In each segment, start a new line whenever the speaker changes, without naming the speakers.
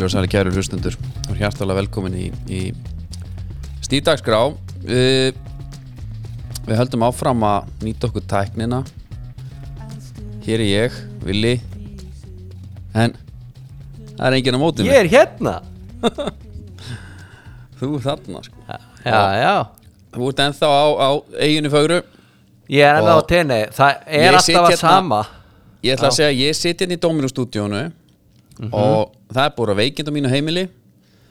Heilur og sæli kæru hlustundur og hjartalega velkomin í, í stíðdagsgrá við, við höldum áfram að nýta okkur tæknina. Hér er ég, Willi En það er enginn á mótinu
Ég er hérna.
Þú er þarna sko.
Já, já
Þú ert ennþá á, á eiginu fögru.
Ég er ennþá á tenni. Það er alltaf að
hérna-
sama.
Ég ætla að
Já.
segja, ég sitt inn í Dominustúdíónu og það er búið að veikind á mínu heimili.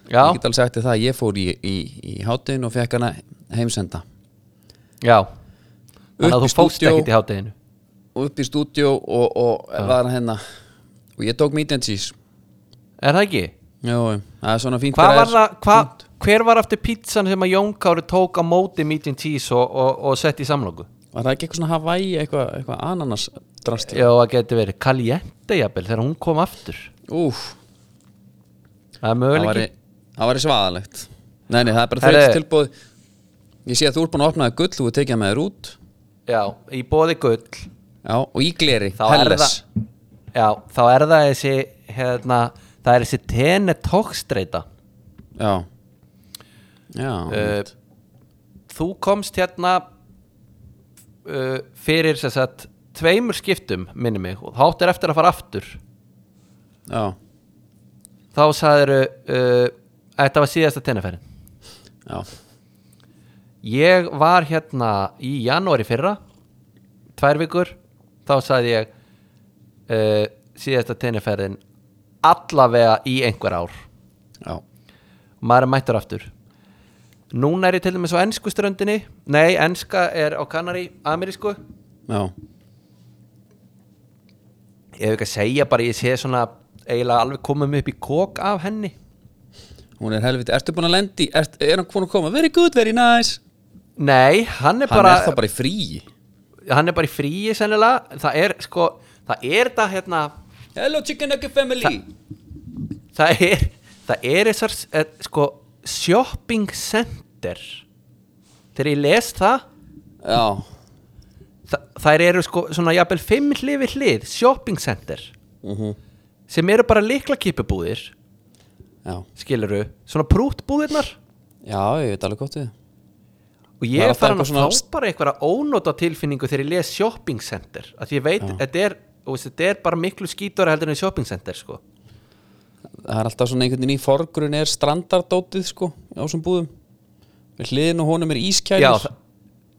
Já,
Ég get alveg sagt það, að ég fór í, í, í hátinn og fekk hana heimsenda.
Já. Þannig að þú
stúdíó.
ekkert í hátteginu
upp í stúdíó og, og var hérna. Og ég tók meat and cheese
Er það ekki?
Jó, það er svona fínt þegar
var það, hva, hver var aftur pizzan sem að Jón Kári tók á móti meat and cheese og, og, og sett í samlóku?
Var það ekki eitthvað svona Hawaii, eitthvað, eitthvað ananas drast
Já, það geti verið. Caliente jafnvel þegar hún kom aftur
Úf,
Það er
það var, það var svaðalegt. Nei, nei, það er bara þreytt tilbúð Ég sé að þú ert búin að opna það gull, þú er tekið það með þér út.
Já, í bóði gull.
Já, og í gleri,
er
Helles.
Já, þá er það þessi hérna, það er þessi tene tókstreita
Já. Já,
uh, Þú komst hérna uh, fyrir sem sagt tveimur skiptum minni mig og þá áttir eftir að fara aftur
já,
þá sagðir uh, þetta var síðasta tenniferðin.
Já.
Ég var hérna í janúari fyrra tvær vikur þá sagði ég uh, síðasta tenniferðin allavega í einhver ár.
Já,
maður er mættur aftur. Núna er ég til dæmis á ennsku ströndinni. Nei, ennska er á Kanari amerísku.
Já.
Ég hef ekki að segja bara ég sé svona eiginlega alveg komum upp í kók af henni.
Hún er helviti, ertu búin að lendi er, er hann búin að koma, very good, very nice.
Nei, hann er
Hann
bara
er þá bara í fríi.
Hann er bara í fríi sennilega. Það er sko, það er það hérna
Hello chicken nugget family.
Það er það er þessar eh, sko shopping center. Þegar ég les það
Já,
það, þær eru sko svona jafnvel fimm hlið við hlið. Shopping center.
Mhm
sem eru bara liklakipubúðir
Já,
skiluru, svona prútbúðirnar
já, ég veit alveg gott við.
Og ég
alltaf
farin að fá bara eitthvað ónóta tilfinningu þegar ég les shopping center. Að ég veit, þetta er, er bara miklu skítora heldur en shopping center sko.
Það er alltaf svona einhvern veginn í forgrun er strandardótið sko á þessum búðum. Við hliðin og honum er
já,
ískælir
það-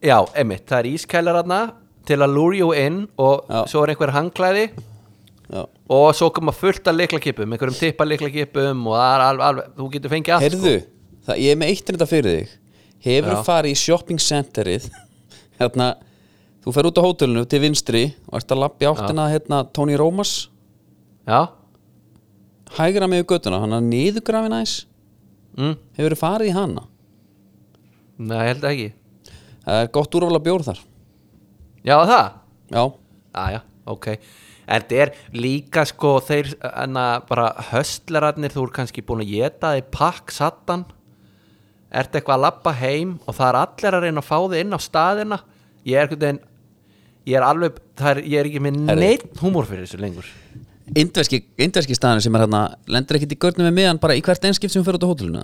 já, emitt, það er ískælar aðna til að lure you in og
Já.
svo er einhver hangklæði
Já.
og svo koma fullt af liklakipum einhverjum tippa liklakipum og það er alveg, alveg þú getur fengið allt
Heyrðu, það, ég er með eitt er þetta fyrir þig. Hefur
Já.
farið í shopping centerið? Hérna Þú fer út á hótelinu til vinstri og ert að lappa í áttina hérna Tony Rómas
sko. já,
hægra með göttuna, hann er niðurgrafin aðeins.
Mm.
Hefur farið í hana?
Nei, held ekki.
Það er gott úrvala bjór þar.
Já, það?
Já,
Aja, ok. En þetta er líka sko þeir enna bara höstlerarnir þú er kannski búin að geta þig pakk sattan Ertu eitthvað að labba heim og það er allir að reyna að fá þig inn á staðina. Ég er veginn Ég er alveg, er, ég er ekki með neitt húmor fyrir þessu lengur.
Indverski, indverski staðinu sem er hérna lendur ekkit í görnum með miðan bara í hvert einskipt sem fer út á hótelinu?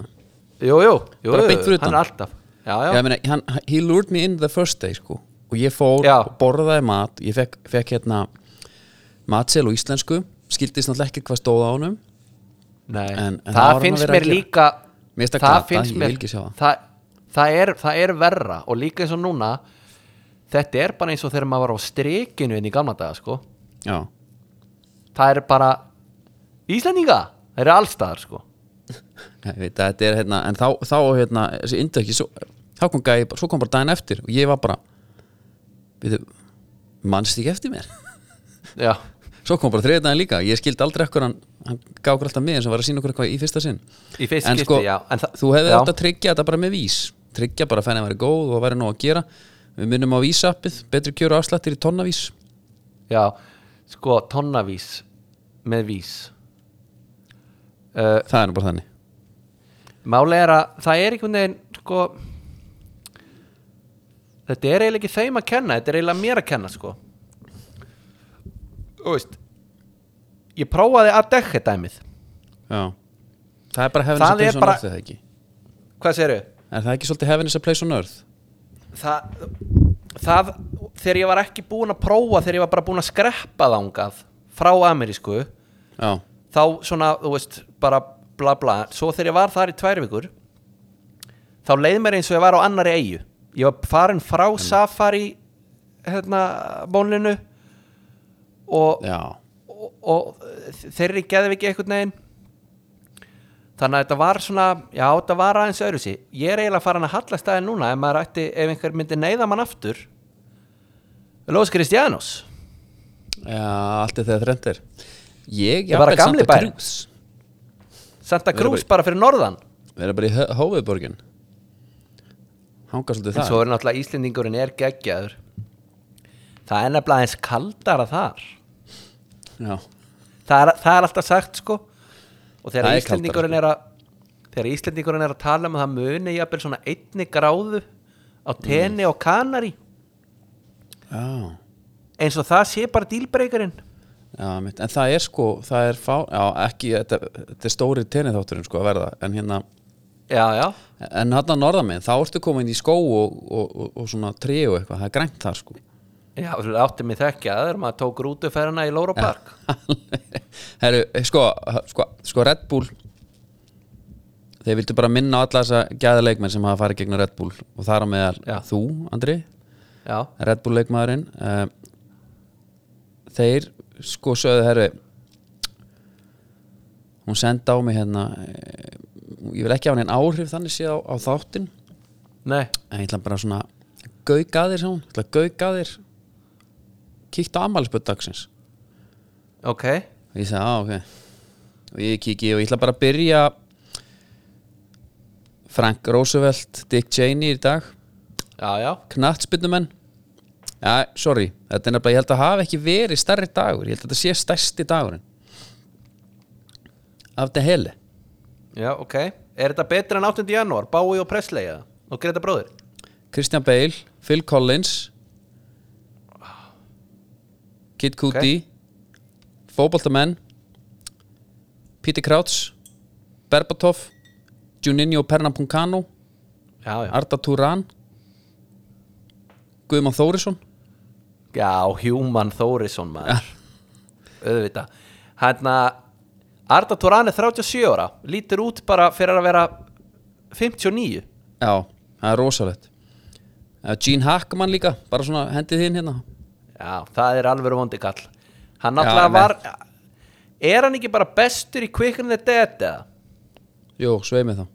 Jú, jú, jú,
Bara
jú
beint fyrir
hann er alltaf. Já, já,
Já, meina, hann, he lured me in the first day sko. Og ég fór og borðaði mat. Ég fekk, fekk hérna matsel og íslensku skildist náttúrulega ekki hvað stóð á honum.
Nei,
En- en það
finnst mér líka
það glata,
finnst mér
það.
það, er, það er verra og líka eins og núna þetta er bara eins og þegar maður var á strikinu inn í gamla daga sko.
Já,
það er bara Íslendinga, það eru allstaðar sko.
Ég veit að þetta er hérna en þá, þá hérna, þessi indverski svo, þá kom gæði, svo kom bara daginn eftir og ég var bara við mannst ekki eftir mér?
Já,
svo kom bara þriðið daginn líka, ég skildi aldrei ekkur hann, hann gaf okkur alltaf með sem var að sína okkur eitthvað í fyrsta sinn.
Í fyrst
en
skipti,
sko,
já. En
þú hefði
já,
átt að tryggja þetta bara með vís. Tryggja bara að fæna að vera góð og að vera nóg að gera. Við munum á vísappið, betri kjöru afslættir í tonnavís.
Já, sko, tonnavís með vís. Uh,
það er nú bara þannig.
Máli er að það er einhvern veginn sko þetta er eiginlega ekki þeim að kenna þetta er eiginlega mér að kenna sko veist ég prófaði að dekka dæmið.
Já. Það er bara Heaven
Það
is a place on
bara-
earth eða ekki?
Hvað segirðu?
Er það ekki svolítið Heaven is a place on earth?
það, það þegar ég var ekki búinn að prófa þegar ég var bara búinn að skreppa þangað frá amerísku
Já,
þá svona, þú veist, bara bla bla. Svo þegar ég var þar í tvær vikur þá leið mér eins og ég var á annari eigu ég var farin frá safari hérna bónlinu og,
já,
og, og þeirri geði ekki einhvern veginn. Þannig að þetta var svona já, þetta var aðeins öðru sí ég er eiginlega farin að halla staðin núna ef ætti, ef einhver myndi neyða mann aftur. Lóðs Kristjánus
já, allt er þegar þrennt er. Ég,
er bara gamli.
Cruz.
Santa Cruz
bara-
fyrir norðan.
Vera bara í hófiðborgin Hanga svolítið
en
það
svo er náttúrulega Íslendingurinn er geggjaður. Það er nefnilega eins kaldara þar.
Já,
það er, það er alltaf sagt sko. Og þegar Íslendingurinn er að þegar Íslendingurinn er að tala um að það muni jafnvel svona einni gráðu á tenni og kanari.
Já,
eins og það sé bara dílbreykarinn.
En það er sko, það er fá Já, ekki, þetta, þetta er stóri tenniþátturinn sko að verða. En hérna,
já, já,
en hann að norðaminn Þá ertu komin í skó og, og, og, og svona tré og eitthvað. Það er grænt þar sko
já, þú átti mig þekkja þegar maður tók rútuferðina í Lóra Park.
Herru, sko, sko, sko Red Bull Þeir vildu bara minna á alla þessa gæða leikmenn sem hafa farið gegn Red Bull og þar á meðal
Já.
þú, Andri
já,
Red Bull leikmaðurinn uh, Þeir sko sögðu herru hún senda á mig hérna uh, ég vil ekki hafa henni áhrif þannig séð á, á þáttin
nei,
en ég ætla bara svona gauka þér sá kíkta á ammælisböð dagsins.
Ok.
Og ég sagði, á ok. Og ég kíki og ég ætla bara að byrja Frank Roosevelt Dick Cheney í dag.
Já, já,
sorry, þetta er nefnilega ég held að hafa ekki verið stærri dagur, ég held að þetta sé stærsti dagurinn. Af þetta hele
já, ok. Er þetta betur en 8. janúar, Bái og Presley eða? og Greta bróðir?
Christian Bale, Phil Collins Kid Cudi fótboltamenn Peter Crouch Berbatov Juninho
já,
Arda Turan Guðmann Þórisson.
Já, Human Þórisson maður. Auðvitað. Hérna Arda Turan er 37 ára lítur út bara fyrir að vera 59
Já, það er rosalegt. Gene Hackman líka, bara svona hendið þín hérna
Já, það er alveg vondi kall. Hann náttúrulega var Er hann ekki bara bestur í the Dead eða?
Jú, sveið mig þá.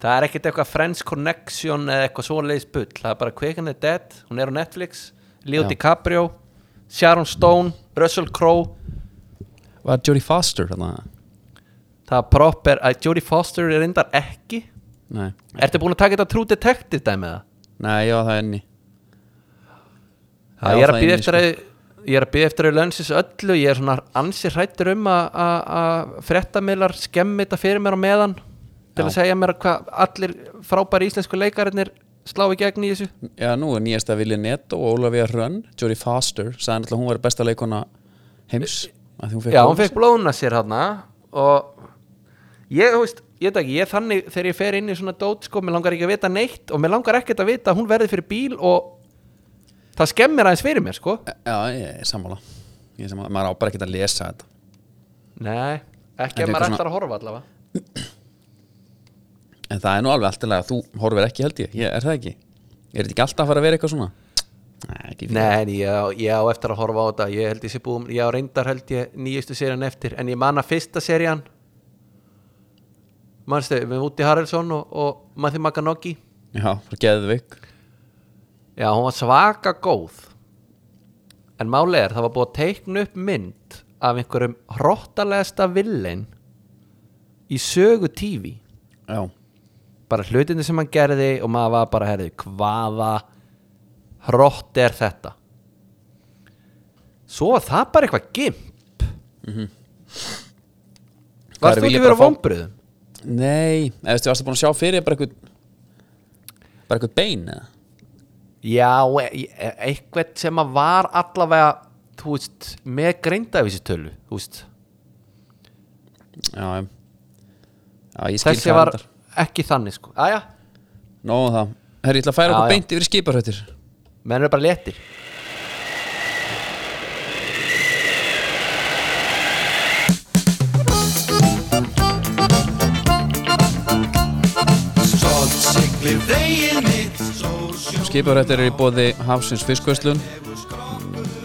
Það er ekkert eitthvað Friends Connection eða eitthvað svoleiðis bull. Það er bara and the Dead. Hún er á Netflix. Leo. DiCaprio Sharon Stone Russell Crowe.
Var Jodie Foster hérna?
Það er proper að Jodie Foster er reyndar ekki.
Nei,
Ertu búin að taka þetta True Detective dæmið það?
Nei, já, það er enni
Já, ég er að býða eftir að ég er að býða eftir að lönsis öllu ég er svona ansi hrættur um að- fréttamiðlar skemmi þetta fyrir mér á meðan til
Já.
að segja mér hvað allir frábæri íslensku leikarinnir slá í gegn í þessu.
Já, nú er nýjasta Vilja Netto og Ólafía Hrönn Jodie Foster, sagði náttúrulega hún var besta leikona heims hún
Já, hún fekk blóðuna sér hana og ég, þú veist, ég veit ekki, ég þannig þegar ég fer inn í svona dót, sko, mér langar ekki að vita neitt og mér langar ekkert að vita að hún verði fyrir bíl og það skemmir aðeins fyrir mér, sko.
Já, ég er sammála. Ég er sammála, maður á bara ekki að lesa þetta.
Nei, ekki
Er
að maður
eitthvað
ætlar að horfa allavega.
En það er nú alveg alltaf að þú horfir ekki held ég, ég Er það ekki? Er þetta ekki alltaf að fara að vera eitthvað svona? Nei, ekki fyrir.
Nei, en ég, á- ég á eftir að horfa á þetta. Ég held ég sé búum, ég á reyndar held ég nýjustu serían eftir, en ég man að fyrsta serían. Manstu, með Woody Harrelson og, og Matthew McConaughey.
Já, bara geðvik
já, hún var svaka góð. En máli er, það var búið að teikna upp mynd af einhverjum hrottalegasta villein í sögu TV
Já,
bara hlutinni sem hann gerði og maður var bara, herði, hvaða hrott er þetta? Svo var það bara eitthvað gimp.
Hvað
Varst
er,
þú
vil
ekki verið á vombriðum?
Nei, eða þú varst búin að sjá fyrir bara eitthvað bara eitthvað bein eða?
Já, e- e- eitthvað sem að var allavega þú veist, með greindavísitölu þú veist.
Já, já. já
þessi var
reyndar.
ekki þannig sko. Aðja,
Nóg um það. Herri, ég ætla að færa okkur beint yfir skiparhættir
menn eru bara léttir
Sól sjó
Skiparhættir er í bóði Hafsins fiskvöslun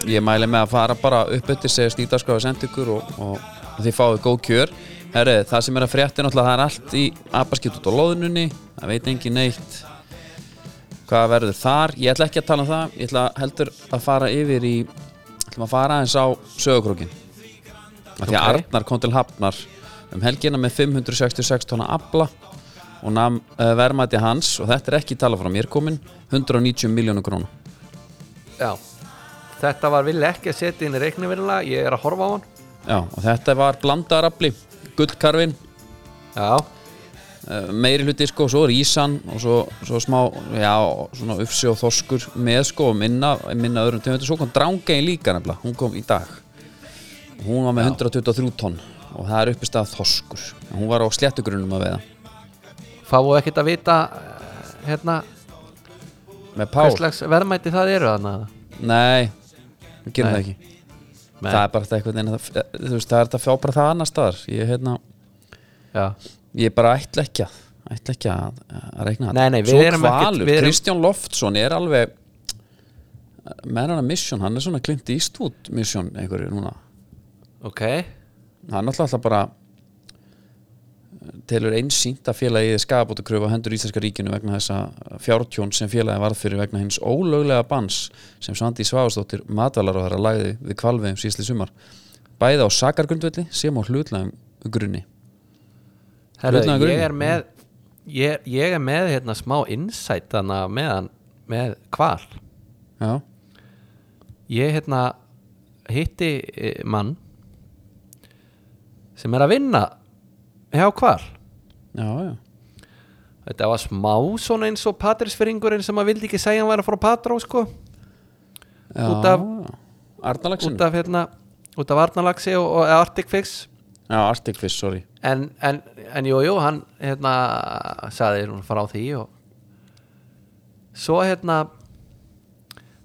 Ég mæli með að fara bara upp eftir segja stíðarskráðu send ykkur og, og, og þið fáið góð kjör. Herri, það sem er að frétti náttúrulega það er allt í abaskipt út á loðununni það veit engin neitt hvað verður þar, ég ætla ekki að tala um það ég ætla heldur að fara yfir í ætlum að fara aðeins á sögukrókin af því að. Arnar kom til Hafnar um helgina með 566 tonna abla og nam uh, verðmæti hans og þetta er ekki tala frá mér komin 190 miljónu krónu
já þetta var vilja ekki að setja inn í reiknivinnilega ég er að horfa á hann.
Já, og þetta var blandarafli gullkarfin
já,
uh, meiri hluti sko, svo rísan og svo, svo smá, já, svona ufsi og þoskur með sko og minna, minna öðrum tegundum, svo kom drángegin líka nefnilega, hún kom í dag. Hún var með 123 tonn og það er uppi stað þoskur hún var á sléttugrunum að veiða
fáu ekkert að vita eh, hérna,
með pál,
hvers slags verðmæti það eru þannig
nei við gerum það ekki.
Nei.
það er bara þetta eitthvað neina, það, þú veist, það er þetta að fjá bara það annar staðar. Ég, hérna,
já,
ég bara ætla ekki að ætla ekki að, að reikna þetta.
Nei, nei, við
Svo
við erum-
Kristján Loftsson er alveg með hana mission, hann er svona Clint Eastwood mission einhverju núna.
Ok.
Hann er alltaf bara telur einsýnt að félagið skafabóta kröfu á hendur Íslenska ríkinu vegna þessa fjártjón sem félagið varð fyrir vegna hins ólöglega bans sem Svandi Svavastóttir matvalar og þeirra lagði við kvalviðum síðsli sumar. Bæði á sakargrundvelli sem á hlutlægum grunni.
Herru, ég er með ég, ég er með hérna smá insight að með, með hval.
Já,
ég hérna hitti eh, mann sem er að vinna hjá hval
já, já.
Þetta var smá svona eins og patrisfyringurinn sem að vildi ekki segja hann væri frá Patró sko.
Já,
Út af-
Arnalagsin
út af hérna út af Arnalagsi og, og Arctic Fix
Já, Arctic Fish, sorry.
En, en, en jú, jú, hann hérna saði hún frá því og svo hérna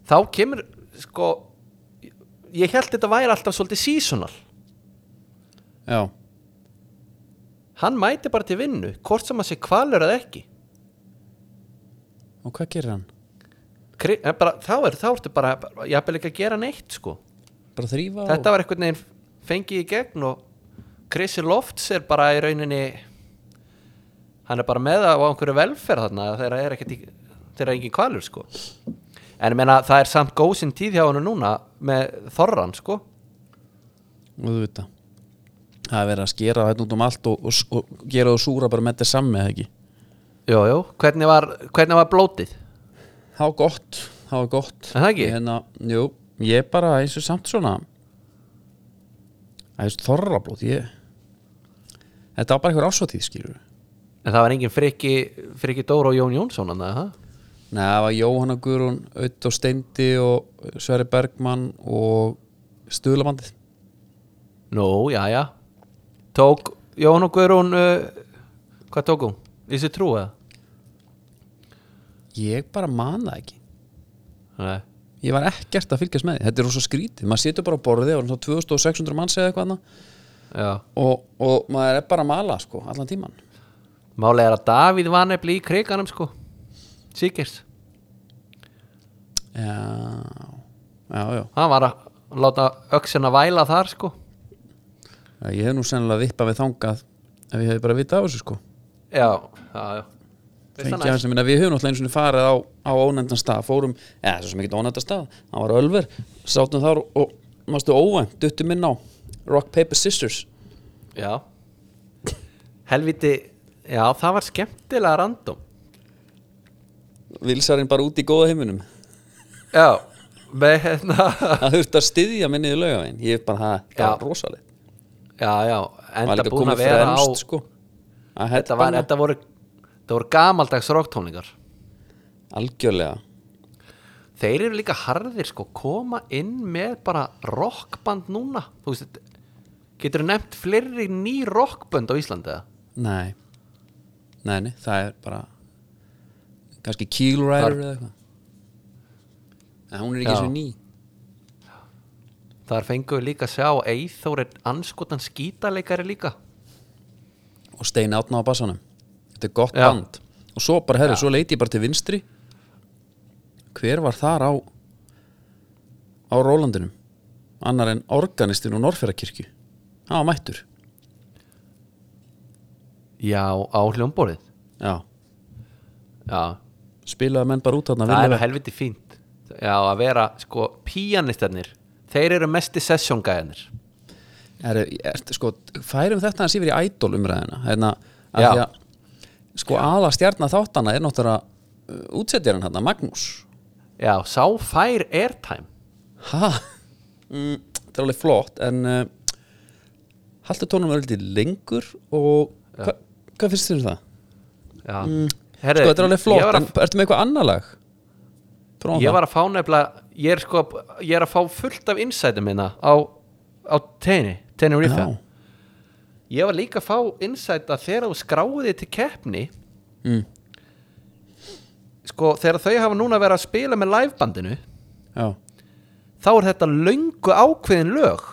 þá kemur sko ég held þetta væri alltaf svolítið seasonal.
Já,
hann mæti bara til vinnu hvort sem að sé kvalur eða ekki.
Og hvað gerir hann?
Kri, en bara, þá er þá ertu bara ég hafði ekki að gera neitt sko.
Bara
þetta var einhvern veginn fengið í gegn og Chrissy Lofts er bara í rauninni hann er bara með á einhverju velferð þarna þegar er ekkert þegar er engin kvalur sko. En ég meina það er samt góðsinn tíð hjá hann núna með þorran sko.
Og þú veit það Það er verið að skera þetta út um allt og, og, og gera þú súra bara með þetta samme eða ekki?
Jú, jú, hvernig var, var blótið?
Það var gott, það var gott.
Það ekki?
Hérna, jú, ég bara eins og samt svona Það er þorrablót ég Þetta var bara einhver ásóttíð skilur
en það var engin friki, friki Dóra og Jón Jónsson hann það?
Nei, það var Jóhanna Guðrún, Ödd og Steindi og Sverri Bergmann og Stuðlamandið
nú, já, já tók Jón og Guðrún uh, hvað tók hún? Þessi trú eða?
Ég bara man það ekki.
Nei.
Ég var ekkert að fylgjast með því. Þetta er rosa skrítið, maður situr bara á borðið og er svona 2600 manns eða eitthvað og, og maður er bara að mala sko, allan tíman
Málega er að Davíð var nefnilega í kriganum sko. Sýkers
Já, já, já.
Hann var að láta öxina væla þar sko
Já, Ég hef nú sennilega vippað við þangað ef ég hef bara vitað á þessu sko.
Já, já, já.
Að minna, Við höfum náttúrulega einu sinni farið á, á ónefndan stað fórum, eða svo sem ekki ónefndan stað það var Ölver, sátum þar og, og mástu óvænt, duttum inn á Rock Paper Sisters
Já. Helviti, já það var skemmtilega random.
Vilsarinn bara út í góða heiminum.
Já, með hérna
Það þurfti að styðja minni í laugavegin Ég hef bara, það, það var rosalegt
Já, já, enda búin að vera á
fremst sko. Að
þetta, var, þetta, voru, þetta voru gamaldags rocktónlingar
Algjörlega.
Þeir eru líka harðir sko Koma inn með bara rockband núna. Þú veist, Getur nefnt fleiri ný rockbönd á Íslandi eða?
Nei. Nei, nei, það er bara kannski Keel Rider
Þar-
eða eitthvað. En hún er ekki
Já.
svo ný
Þar fengum við líka að sjá Eithór er anskotan skítaleikari líka.
Og Stein Átna á bassanum. Þetta er gott
Já.
band. Og svo bara, herri,
Já.
svo leiti ég bara til vinstri. Hver var þar á á Rólandinum? Annar en organistinn og Norferakirkju hann var mættur.
Já, á hljómborðið.
Já,
Já,
spilaði menn bara út þarna
það er helviti fínt. Já, að vera, sko, píanistarnir Þeir eru mesti sessjóngæðinir
er, er, sko, færum þetta hans yfir í ædol umræðina hérna, að því að sko aða stjarnar þáttana er náttúrulega uh, útsetjarinn hérna, Magnús.
Já, sá fær airtime.
Ha, mm, þetta er alveg flott en uh, haldur tónum verður lengur og hva, hvað finnst þér um það?
Já,
sko
Herri,
þetta er alveg flott,
var,
en
að,
ertu með eitthvað annar lag? Prófum
ég var að fá nefnilega Ég er sko, ég er að fá fullt af insightum minna á, á tenni Tenerife
Já.
Ég var líka að fá insight að þegar þú skráði til keppni
mm,
Sko, þegar þau hafa núna verið að spila með livebandinu
já,
þá er þetta löngu ákveðin lög.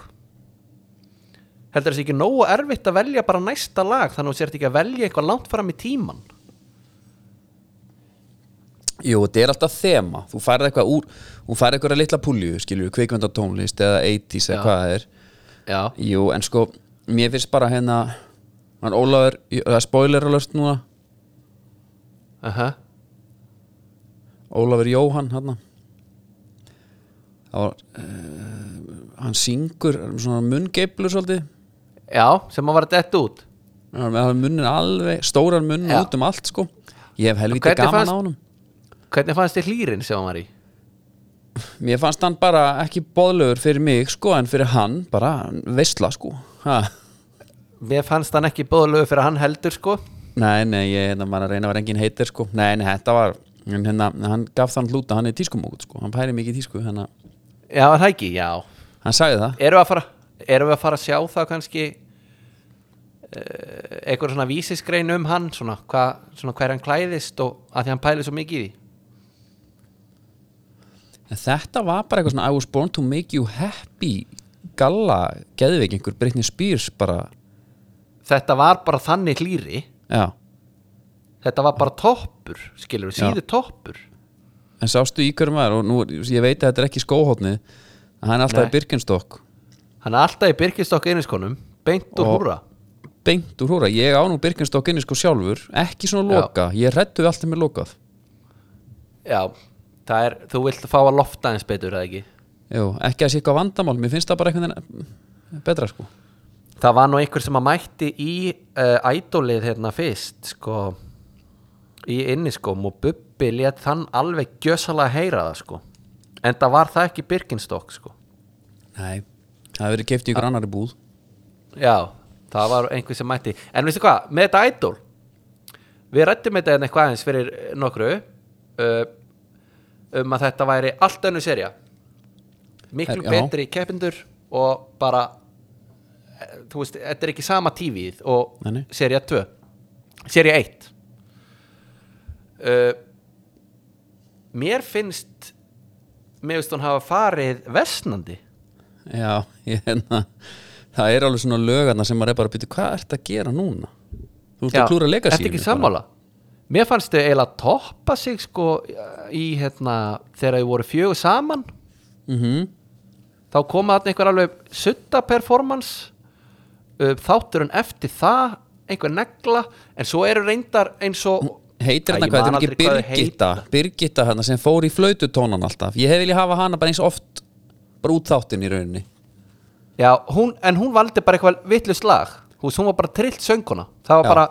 Heldur þessi ekki nógu erfitt að velja bara næsta lag þannig að þú sért ekki að velja eitthvað langt fram í tíman
Jú, þetta er alltaf þema. Þú færð eitthvað úr Þú færð eitthvað litla púlju, skilur kvikmyndatónlist eða 80s eða
Já.
hvað það er.
Já,
Jú, en sko, mér finnst bara hérna Hann Ólafur, það er spoiler alert núna.
Aha.
Ólafur Jóhann hann var uh, Hann syngur svona munngeiflur svolítið.
Já, sem að var að detta út
Hann var með munnin alveg, stóran munn
Já.
út um allt sko. Ég hef
Hvernig
gaman á honum
Hvernig fannst þér hlýrin sem hann var í?
Mér fannst hann bara ekki boðlegur fyrir mig sko en fyrir hann bara veistla sko. Ha.
Mér fannst hann ekki bóðlögu fyrir hann heldur sko.
Nei, nei, ég hérna maður að reyna að vera engin heitir sko. Nei, nei, þetta var hérna, hann gaf þann hluta, hann er tískumókut sko. Hann pæri mikið tísku, hérna.
Já, það ekki, já.
Hann sagði það.
Erum við að fara, erum við að, fara að sjá það kannski uh, eitthvað svona vísisgrein um hann svona, hva, svona hver hann klæðist og að því hann pæli svo mikið í því
en þetta var bara eitthvað svona I was born to make you happy. Galla, geðveik einhver Britney Spears bara,
Þetta var bara þannig hlýri.
Já.
Þetta var bara toppur, skilur við,
Já.
síðu toppur.
En sástu í hverjum var og nú, ég veit að þetta er ekki skóhóttnið að hann er alltaf
Nei.
í Birkenstock.
Hann er alltaf í Birkistokk einiskonum Beint og
Og-
húra.
beint úr húra, ég á nú Birkenstock inni sko sjálfur, ekki svona
Já.
loka ég rettu alltaf með lokað.
Já, er, þú vilt fá að lofta eins betur, eða ekki?
Jú, ekki að sé eitthvað vandamál, mér finnst það bara einhvern veginn betra sko.
Það var nú einhver sem að mætti í uh, ædólið hérna fyrst sko í inniskóm og Bubbi let þann alveg gjössalega heyra það sko. En það var það ekki Birkenstock sko.
Nei, það hefur verið keift í ykkur annari búð.
Já, það var einhver sem mætti. En veistu hvað, með þetta ædól Við rættum þetta hérna eitthvað aðeins fyrir nokkru uh, um að þetta væri allt önnu serja Miklu
Já.
betri keppindur og bara þú veist, þetta er ekki sama tífið og
Nei,
serja 2 serja 1 uh, Mér finnst mér finnst hún hafa farið vestnandi
Já, ég hérna það er alveg svona lögarna sem maður er bara að byrja hvað ert að gera núna? Þú ert að klúra leika
Ertu ekki sammála? Mér fannst þau eiginlega toppa sig sko í hérna þegar þau voru fjögur saman.
Mm
þá koma þarna einhver alveg sutta performance uh, þátturinn eftir það einhver negla en svo eru reyndar eins og
Heitir
Æ,
hérna
ég
hvað,
man
þetta er ekki Birgitta? Birgitta hérna sem fór í flaututónan alltaf. Ég hef viljað hafa hana bara eins oft bara út þáttinn í rauninni.
Já, hún, en hún valdi bara eitthvað vittlust lag. Hún var bara trillt sönguna Það var
Já.
bara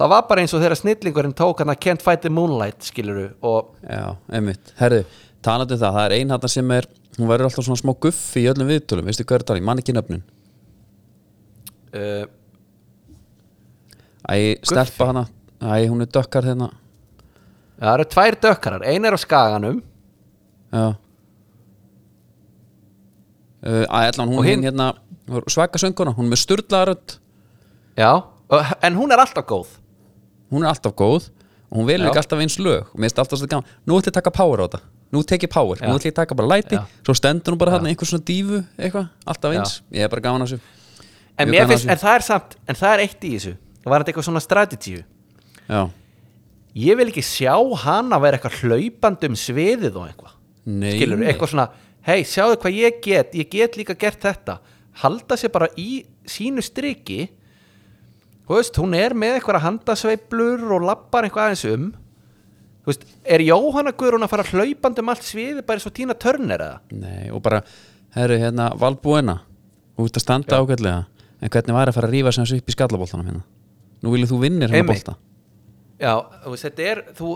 Það var bara eins og þegar snillingurinn tók hann að Can't Fight the Moonlight, skiluru og
Já, einmitt, herðu, talandi um það það er ein hérna sem er, hún verður alltaf svona smá guffi í öllum viðtölum, veistu hvað er það, ég man ekki nöfnin.
Uh,
Æ, stelpa hana, æ, hún er dökkar hérna.
Það eru tvær dökkarar, ein er á skaganum.
Já. Uh, Æ, allan hún hinn
hin-
hérna svaka sönguna, hún er með sturlaðarödd
já, en hún er alltaf góð
hún er alltaf góð og hún velur ekki alltaf eins lög. Og mér finnst alltaf svo gaman, nú ætlum ég að taka power á þetta. Nú tek ég power, nú
Já.
ætlum ég að taka bara læti. Svo stendur hún bara þarna einhver svona dífu eitthvað, alltaf eins, ég er bara gaman að þessu.
En, mér finnst,
að
en það er samt, en það er eitt í þessu. Það var eitthvað svona strategíu?
Já,
ég vil ekki sjá hana vera eitthvað hlaupandi um sviðið og eitthvað.
Nei,
skilur, eitthvað svona hei, sjáðu hvað ég get, ég get líka gert þetta. Halda sér bara í sínu striki þú veist, hún er með eitthvað handasveiblur og lappar eitthvað aðeins um. Þú veist, er Jóhanna Guðrún að fara hlaupandi um allt sviði bara og Tína Turner eða?
nei, og bara, herru, hérna Valbúina, ert að standa ágætlega en hvernig var að fara að rífa sem þessu upp í skallaboltanum hérna? Nú viljið þú vinnir hérna bolta.
Já, þú veist, þetta er þú,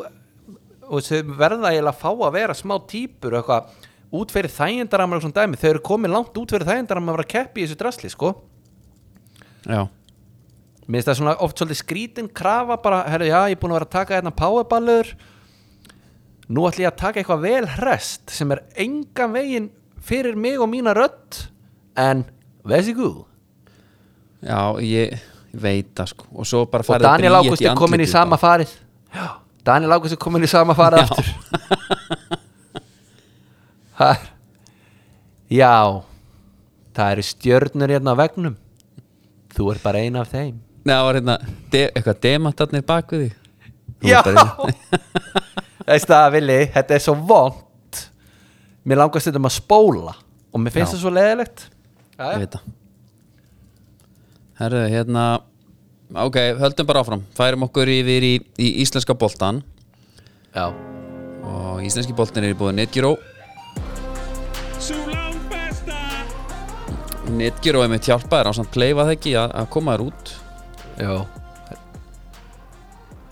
þú veist, verða eiginlega að fá að vera smá típur og eitthvað út fyrir þægindaramar og svona dæmi, þau eru komið langt út fyrir þægindaramar að vera að keppi í þessu drasli, sko.
Já,
Mér finnst það svona oft svolítið skrítin krafa bara, herru, já, ég er búin að vera að taka hérna powerballur. Nú ætlum ég að taka eitthvað vel hrest sem er engan veginn fyrir mig og mína rödd en veðs í guð.
Já, ég, veit það sko. Og svo bara
og
farið
Daniel
bríet
Ágúst er komin í sama farið. Já, Daniel Ágúst er komin í sama farið
Já.
aftur. Já það eru stjörnur hérna á vegnum þú er bara ein af þeim
það var hérna de, eitthvað demantarnir bak við þig. Þú
Já.
var
Veist það, Vili, þetta er svo vond Mér langast þetta að spóla Og mér finnst
Já.
það svo leðilegt
Ég veit það. Herru, hérna Ok, höldum bara áfram. Færum okkur yfir í, í íslenska boltan
Já,
Og íslenski boltin er í búið Netgyro Netgyro er mitt hjálpaðir á samt kleifa það ekki að, að koma þér út
já.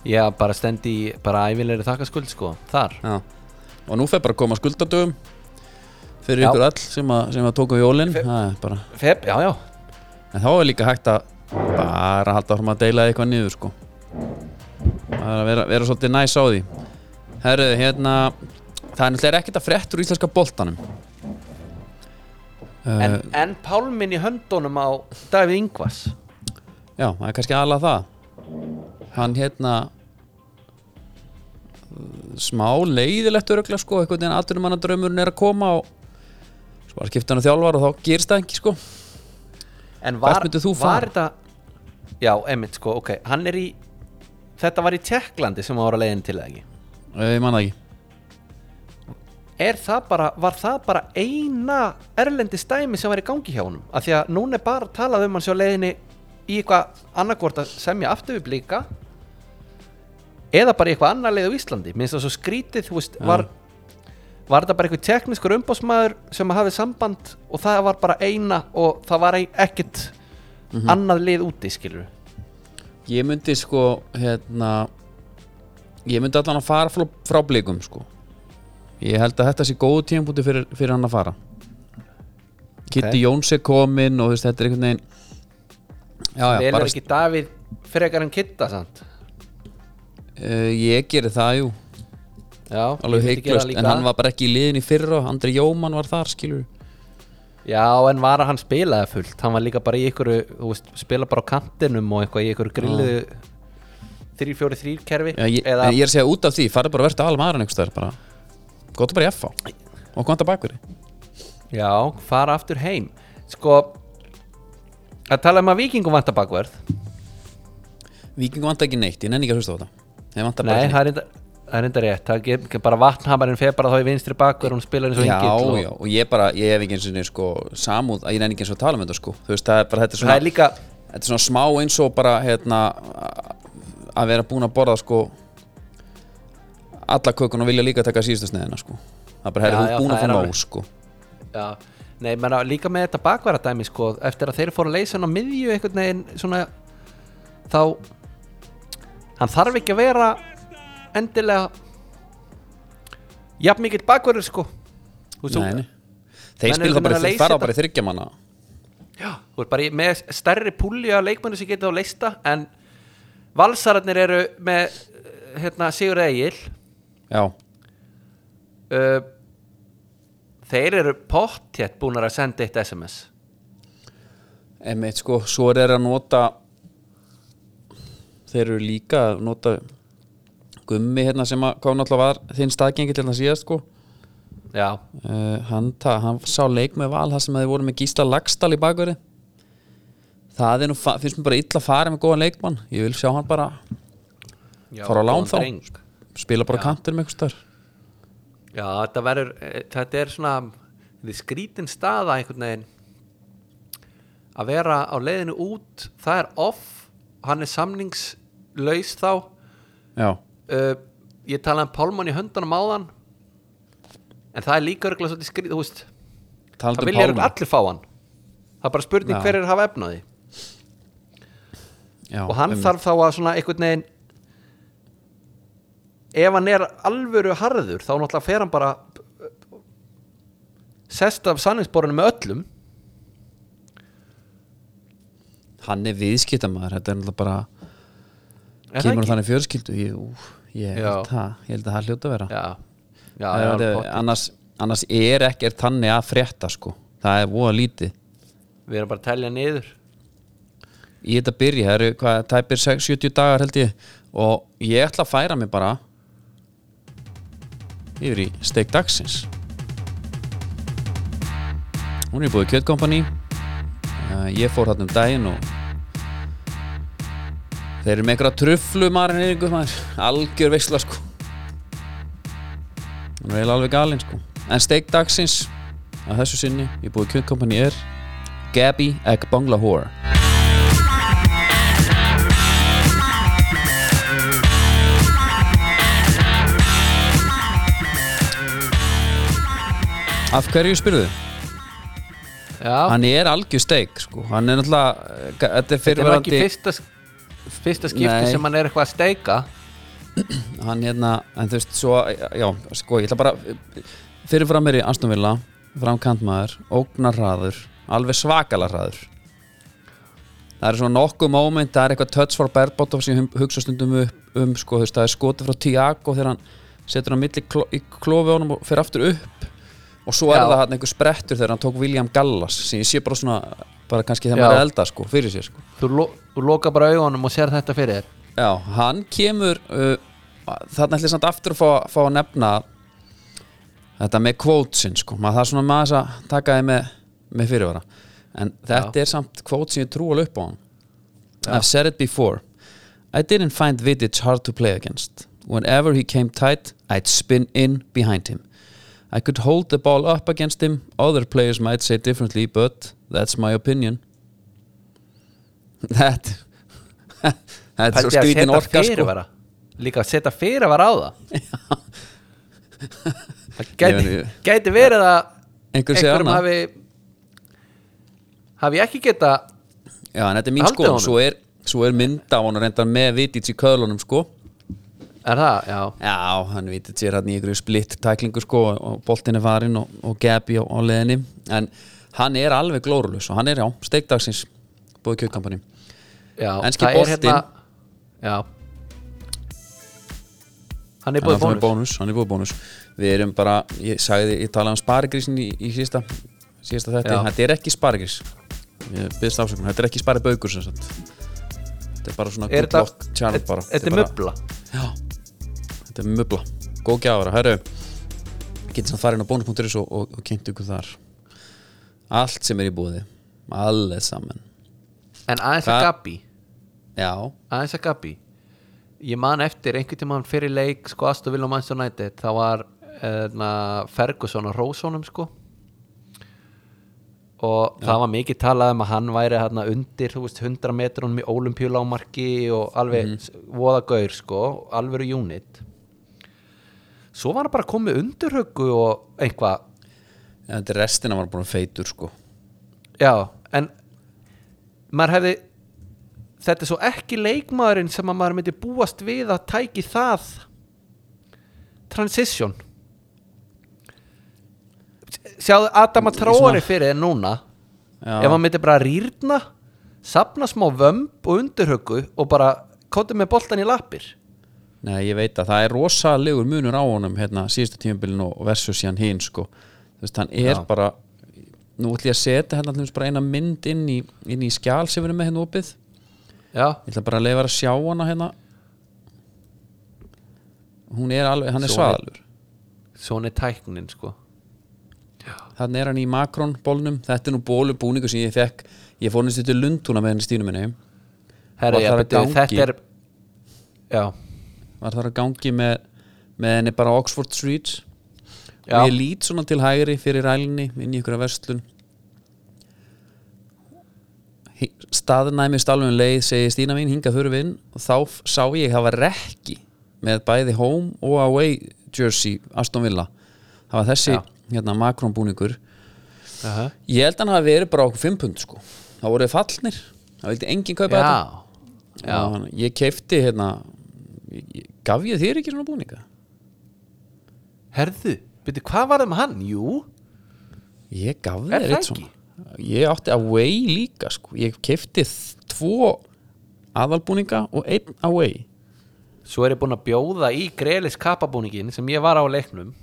Já, bara stend í bara ævilegri þakkaskuld sko Þar.
Já. Og nú fer bara að koma skuldadögum Fyrir
Já.
ykkur all sem að, sem að Það er bara
Feb, já, já.
En þá er líka hægt að bara halda áfram að deila eitthvað niður sko. Bara að vera, vera svolítið næs á því. Herru, hérna það er náttúrulega ekkert að frétt úr íslenska boltanum.
En,
uh,
en pálminn í höndunum á Davíð Ingvars
Já, það er kannski aðalega það. Hann hérna smá leiðilegt öruglega sko, einhvern veginn aðturum hann að draumurinn er að koma og svo var skipt hann að þjálfar og þá gerist það ekki sko.
En var, var þetta Já, einmitt sko, ok. Hann er í Þetta var í Tjekklandi sem hann var að leiðin til það ekki?
Ég man það ekki.
Er það bara, var það bara eina erlendi stæmi sem var í gangi hjá honum? Af því að núna er bara talað um hann sjá leiðinni í eitthvað annarkvort að semja aftur við blíka eða bara eitthvað annar leið á Íslandi. Minnst það svo skrítið, þú veist, var var þetta bara eitthvað tekniskur umbósmaður sem hafði samband og það var bara eina og það var ekkert annað lið úti, skilur
Ég myndi sko hérna ég myndi allan að fara frá, frá blikum sko. Ég held að þetta sé góðu tímpúti fyrir, fyrir hann að fara. Kitty Jóns er komin og veist, þetta er einhvern veginn
velur
bara,
ekki Davíð frekar en Kitta samt?
Uh, ég geri það jú.
Já,
alveg heiklust, en hann var bara ekki í liðin í fyrra Andri Jóman var þar, skilur
Já, en var að hann spilaði fullt? Hann var líka bara í ykkur Spila bara á kantinum og eitthvað í ykkur grillu 3-4-3 kerfi
já, ég,
Eða,
ég er að segja út af því, farið bara að verða alveg einhvers þar, bara, gott bara í FH og konta bakveri
Já, fara aftur heim. Sko Að tala um að vikingum vantar bakverð
Víkingu vant ekki neitt, ég nenni ekki að hlusta á þetta. Vantar
Nei, það er enda Það er enda rétt, það er bara vatnhamarinn fer bara þá í vinstri bakverð hún spilar eins og
já,
engill og
já, og ég bara, ég hef ekki eins og sko, samúð, ég nenni ekki eins og tala um þetta sko. Þú veist, það er bara, þetta er svona
er líka
þetta er svona smá eins og bara hérna, að vera búin að borða sko alla kökun og vilja líka taka síðustu sneðina sko. Það er bara,
Já,
þú
já,
ert búin að
er
fá nóg sko.
Já, nei, menna, líka með þetta bakverðardæmi sko, eftir að þeir fóru að leysa hann á miðju einhvern veginn svona þá hann þarf ekki að vera endilega jafn mikill bakverður sko.
Nei, þeir spila það bara,
að
þeir fara bara í þryggja manna.
Já, þú ert bara í, með stærri púli af leikmennu sem geta á leista en valsararnir eru með hérna, Sigur Egil.
Já,
uh, þeir eru pottjett búin að senda eitt SMS
Einmitt sko, svo er þeir að nota þeir eru líka að nota gummi hérna sem að hvað náttúrulega var þinn staðgengi til það síðast sko
já,
uh, hann, ta, hann sá leik með val það sem að þeir voru með Gísla Lagstall í bakveri það nú, finnst mér bara illa að fara með góðan leikmann ég vil sjá hann bara
já
Fara á lán þá?
dreng.
spila bara
Já.
kantur með eitthvað stöður
Já, þetta verður, eh, þetta er svona við skrítin staða einhvern veginn. Að vera á leiðinu út, það er off hann er samningslaus þá.
Já,
uh, ég talaði um Pálmann í höndunum áðan en það er líka örgulega svolítið skrít, þú veist
talandi
það
um
vilja
Pálma
örugglega allir fá hann. Það er bara spurning
Já.
hver er að hafa efnaði
já,
og hann
einmitt.
þarf þá að svona einhvern veginn ef hann er alvöru harður þá náttúrulega fer hann bara sest af sanningsborunum með öllum.
Hann er viðskiptamæður þetta er náttúrulega bara
Er
kemur þannig fjörskildu ég, ú, ég, held það, ég held að það hljóta að vera.
Já, já,
Það er,
pottet.
annars, annars er ekkert þannig að frétta sko. Það er voða lítið.
Við erum bara að telja niður.
Í þetta byrja, það eru hvað, tæpir 6, 70 dagar held ég. Og ég ætla að færa mig bara yfir í steik dagsins. Hún er búið kjötkompani. Uh, ég fór þarna um daginn og þeir eru með einhverja truflu marineringu maður, algjör veisla sko. Hún er alveg galinn sko. En steik dagsins að þessu sinni í búið kjötkompani er Gabby Egg Bangla Whore Af hverju spyrðu?
já,
Hann er algjör steik sko. Hann er náttúrulega eh, Þetta er
þetta er nú ekki
fyrirverandi
fyrsta fyrsta skipti
Nei.
sem hann er eitthvað að steika
Hann hérna En þú veist svo Já sko ég ætla bara Fyrirfram er í Aston Villa Framkantmaður Ógnarraður Alveg svakalar hraður Það er svona nokkuð moment Það er eitthvað touch for Berbotov sem ég hum- hugsa stundum upp um sko, þú veist, það er skotið frá Tiago þegar hann setur hann milli kló, í klófi á honum og fer aftur upp og svo er
Já.
það hann einhver sprettur þegar hann tók William Gallas sem ég sé bara svona bara kannski þegar
Já.
maður er elda sko, fyrir sér sko.
þú, lo, þú loka bara augunum og sér þetta fyrir þér.
Já, hann kemur uh, þarna ætli samt aftur að fá, fá að nefna þetta með quotesin sko, maður það er svona maður að taka þið með, með fyrirvara. En þetta er samt quote sem ég trú alveg upp á hann. I've said it before. I didn't find Vidic hard to play against. Whenever he came tight I'd spin in behind him I could hold the ball up against him. Other players might say differently but that's my opinion. That Þetta er svo
að setja
orka sko.
líka að setja fyrirvara á það. Það gæti, gæti verið að einhverjum hafi hafi ekki geta
Já, en þetta er mín sko svo er, svo er mynda á hann reyndar með Vidic í köðlunum sko
er það, já,
Já, hann Vidic er hann í einhverju splitt tæklingu sko og boltin er farin og, og Gabi á, á leðinni en hann er alveg glórulus og hann er já, steikdagsins búið kjökkampani
já
Enski
það er
boltinn.
hérna já. Hann er
hann er
búið
með
bónus.
bónus, hann er búið bónus. Við erum bara, ég sagði, ég talaði um sparigrísin í, í síðasta, síðasta þetta þetta er ekki sparigrís. Þetta er ekki sagt. Þetta er bara svona
er
luck
þetta
charm bara.
þetta er möbla
Já, þetta er mubla Góð gjafara, herru Getið samt farið inn á bónus.is og, og, og kynnt ykkur þar. Allt sem er í búði Allir saman.
En aðeins að Gabi
Já,
aðeins að Gabi ég man eftir einhvern tímann fyrir leik sko Villa og Manchester United. Það var uh, Ferguson og Rósonum sko. Og það var mikið talað um að hann væri hérna undir veist 100 metrunum í olimpíulámarki og alveg mm voða gaur sko alveg unit svo var hann bara komið undirhöggu og eitthvað.
En þetta er restina var að feitur sko.
Já, en maður hefði þetta er svo ekki leikmaðurinn sem að maður myndi búast við að tæki það. Transition. Sjáðu Adama Traori
svona-
fyrir þér núna?
Já.
ef hann myndi bara rýrna sapna smá vömb og undirhöggu og bara kóti með boltan í lappir
Nei, ég veit að það er rosalegur munur á honum hérna síðustu tímabilin og versus síðan hinn sko. Þú veist, hann er
Já.
bara nú ætlum ég að setja hérna dæmis bara eina mynd inn í, inn í skjál sem við erum með hérna opið.
Já,
ég ætla bara að leifa að sjá hana hérna. Hún er alveg, hann er
Svona-
svaðalur
svona er tæknin sko.
Þannig er hann í Macron bólnum þetta er nú bólubúningu sem ég fekk. Ég fór næstu til Lundúna með henni stínu minni.
Herra,
Var
já,
þar að
beti,
gangi?
þetta er já,
var þar að gangi með, með henni bara Oxford Street.
Já.
og ég lít svona til hægri fyrir rælni inn í ykkur verslun. Hi- staðnæmi stálum leið segi Stína mín hingað við inn. Og þá sá ég það var rekki með bæði home og away jersey Aston Villa. Það var þessi hérna Macron búningur
Aha.
ég held að hann hafi verið bara okkur 5 pund sko. Það voru fallnir, það vildi enginn kaupa
já,
þetta.
Já.
ég keifti hérna ég, gaf ég þér ekki svona búninga?
Herðu, beti, hvað var það með hann? Jú,
Ég gaf þér eitt svona. Ég átti away líka sko. Ég kefti tvo aðalbúninga og einn away.
Svo er ég búinn að bjóða í greilis kapabúningin sem ég var á leiknum.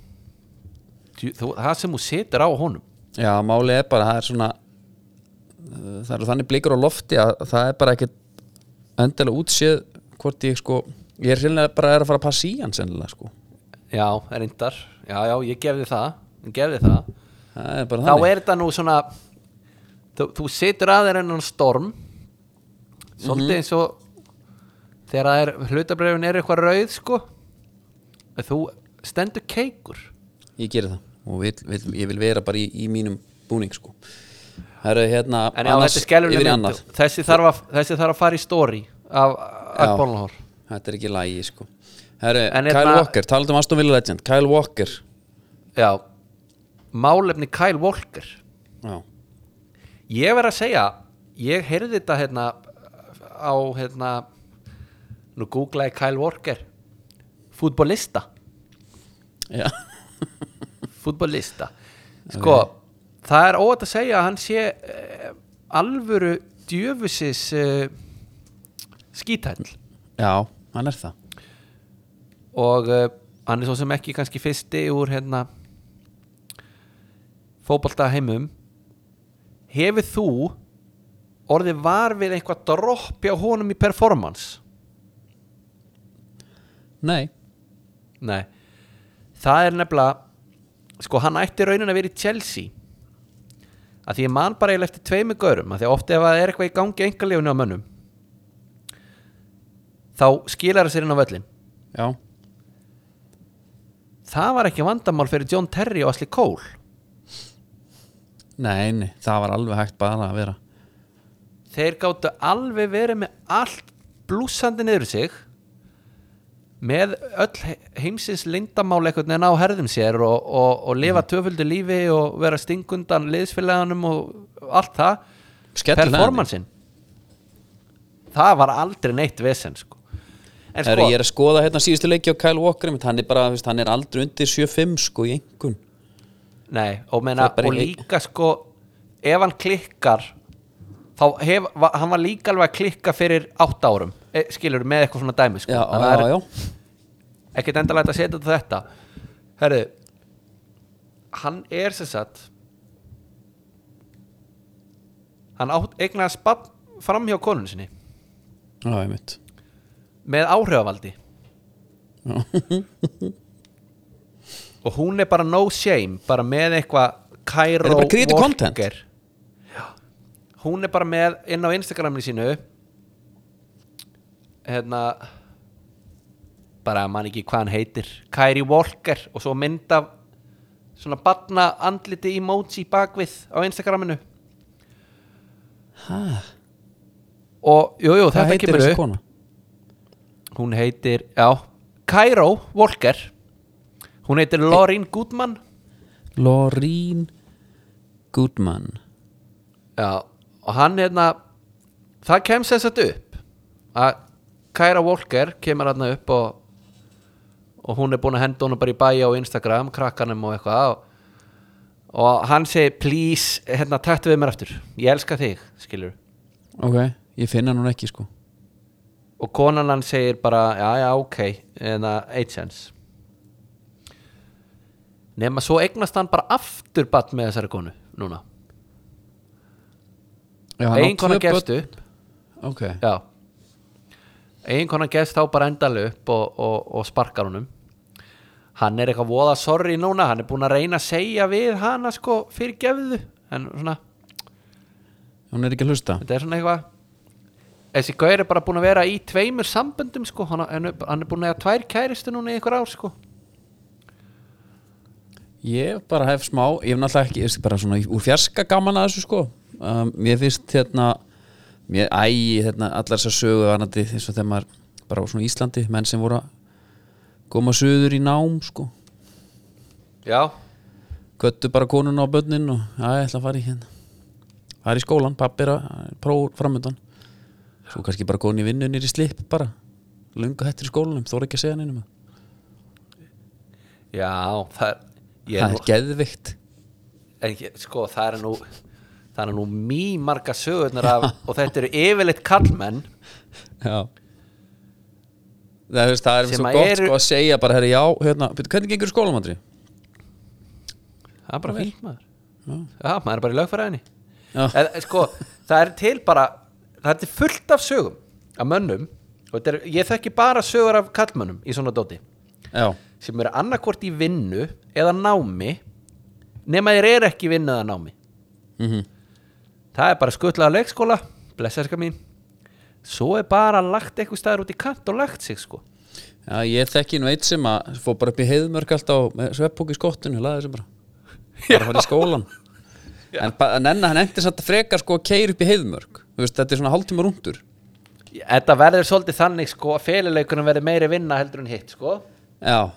Það sem þú situr á honum.
Já, málið er bara, það er svona uh, það eru þannig blikur á lofti að það er bara ekkert endilega útséð hvort ég sko ég er sérlega bara er að fara að passa í hann sennilega sko.
Já, reyndar, já, já, ég gefði það. Ég gefði það,
Það er bara
þá
þannig.
er þetta nú svona þú, þú situr að þér enn storm svolítið eins og þegar það er hlutabrefin er eitthvað rauð sko þú stendur keikur.
Ég geri það. Og vil, vil, ég vil vera bara í, í mínum búning sko. Það eru hérna
en já,
annars
þetta er
yfir í
mynd.
annað.
þessi þarf, að, þessi þarf að fara í story af Akbólnahor
Þetta er ekki lægi sko. Herru,
En
Kyle
hérna-
Walker, talað um Aston Villa Legend. Kyle Walker.
Já, málefni Kyle Walker.
Já,
ég verð að segja ég heyrði þetta hérna á hérna nú googlaði Kyle Walker. Fútbolista.
Já.
fútbolista. Sko, það er óvægt að segja að hann sé uh, alvöru djöfusis uh, skítæll
já hann er það.
Og uh, hann er svo sem ekki kannski fyrsti úr hérna fótbolta heimum. Hefur þú orðið var við eitthvað droppi á honum í performance?
Nei,
nei. Það er nefnilega sko hann ætti raunin að vera í Chelsea. Að því ég man bara eiginlega eftir tveimu görum að því að oft ef það er eitthvað í gangi engalífunni á mönnum þá skilar það sér inn á völlin
já.
Það var ekki vandamál fyrir John Terry og Ashley Cole.
Nei, nei, það var alveg hægt bara að vera.
Þeir gáttu alveg verið með allt blúsandi niður sig með öll he- heimsins lindamál einhvern veginn á herðum sér og, og, og lifa töföldu lífi og vera stingundan liðsfélaganum og allt það.
Skellur
performansin það var aldrei neitt vesen sko. En sko
ég er að skoða hérna síðustu leiki á Kyle Walker hann er bara, hann er aldrei undir 7-5 sko í engun
nei, og, meina, og líka sko ef hann klikkar þá hef, hann var líka alveg að klikka fyrir átt árum. E, skilur með eitthvað svona dæmi sko.
Já,
að
já, já.
ekkert endalega að setja þetta herru hann er sem sagt hann átt eignaði spatt fram hjá konun sinni.
Já, ég mitt
með áhrifavaldi. Og hún er bara no shame bara með eitthvað Cairo
Er
Walker. hún er bara með inn á Instagraminu sínu. Hérna bara man ekki hvað hann heitir. Kyrie Walker og svo mynd af svona batna andliti emoji bakvið á Instagraminu.
Hæ,
og jú, jú,
hvað
þetta kemur upp? Hún heitir, já Cairo Walker. Hún heitir Lauren Goodman.
Loreen Goodman.
Já, og hann hérna það kemst þess að upp að Cairo Walker kemur hann upp og og hún er búin að henda honum bara í bæja á Instagram krakkanum og eitthvað og, og hann segir please, hérna tættu við mér aftur. Ég elska þig, skilur
Ok, ég finna hann ekki sko
og konan hann segir bara já já ok, en það eight sense nema svo eignast hann bara aftur batt með þessari konu núna.
Hann
eiginkona
tvö
gefst upp.
Ok,
já. Eiginkona gefst þá bara endalega upp og, og, og sparkar honum. Hann er eitthvað voða sorry núna hann er búin að reyna að segja við hana sko fyrir gefðu en svona,
hún er ekki að hlusta.
Þetta er svona eitthvað þessi gaur er bara búin að vera í tveimur samböndum sko, hann, hann er- er búin að hafa tvær kæristu núna í einhver ár sko.
Ég bara hef smá, ég hef náttúrulega ekki, ég veist bara svona úr fjarska gaman að þessu sko. Um, Mér finnst hérna, mér ægi hérna allar þessar sögu varandi eins og þegar maður bara á svona Íslandi, menn sem voru að koma söður í nám sko.
Já,
Göttu bara konuna á börnin og já, ég ætla að fara í hérna. Fara í skólan, pappi er að próf framöndan Svo kannski bara koni í vinnu nýri slip bara. Lungu hættir í skólanum, þóra ekki að segja neinum.
Já það er,
Það
er
er geðvikt
en, sko það er nú það er nú mjög marga sögurnar af, og þetta eru yfirleitt kallmenn
Já. Það, það er svo gott
eru-
sko að segja bara herri, já, hérna, hvernig gengur skólamandri?
það er bara fínt maður. Já, maður er bara í lögfæraðinni sko, það er til bara það er fullt af sögum af mönnum er, ég þekki bara sögur af kallmönnum í svona dóti.
Já,
sem eru annarkvort í vinnu eða námi nema þeir eru ekki vinnu eða námi.
Mm
það er bara skuttlaða leikskóla blessaðska mín. Svo er bara lagt eitthvað staður út í kant og lagt sig sko.
Já ég þekki nú eitt sem að fór bara upp í heiðmörk alltaf með sveppbók í skottinu, laði þessu bara. Bara fara í skólan en, ba- en enna hann endur satt að frekar sko að keira upp í heiðmörk veist, þetta er svona hálftíma rúndur
þetta verður svolítið þannig sko að féluleikunum verður meiri vinna heldur en hitt sko.
Já,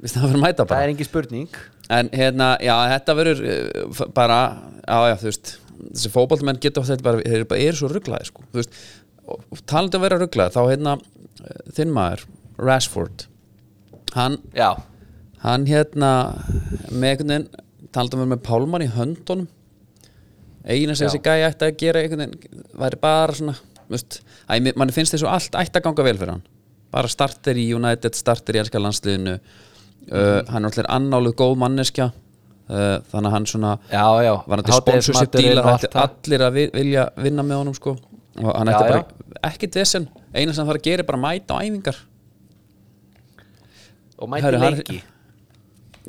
við það fyrir að mæta
það
bara
er engin spurning.
En hérna, já, þetta verður uh, bara, já, já, þú veist þessi fótballmenn geta þetta bara, þeir eru bara eru svo rugglaði, sko, þú veist og, talandi um að vera rugglaði, þá hérna uh, þinn maður, Rashford hann,
já,
hann hérna með einhvern veginn, talandi um að vera með pálmann í höndunum eina sem þessi gæi ætti að gera einhvern veginn, væri bara svona þú veist, æ, mann finnst þessu allt ætti að ganga vel fyrir hann. Bara starter í United, starter í elska landsliðinu uh, hann er allir annáluð góð manneskja uh, þannig að hann svona
já, já.
sponsorship dílar
og
ætti
allt það.
allir að vi- vilja vinna með honum sko. Og hann ætti bara ekkit vesen eina sem hann þarf að gera er bara að mæta á æfingar.
Og mæti
hann-
leiki.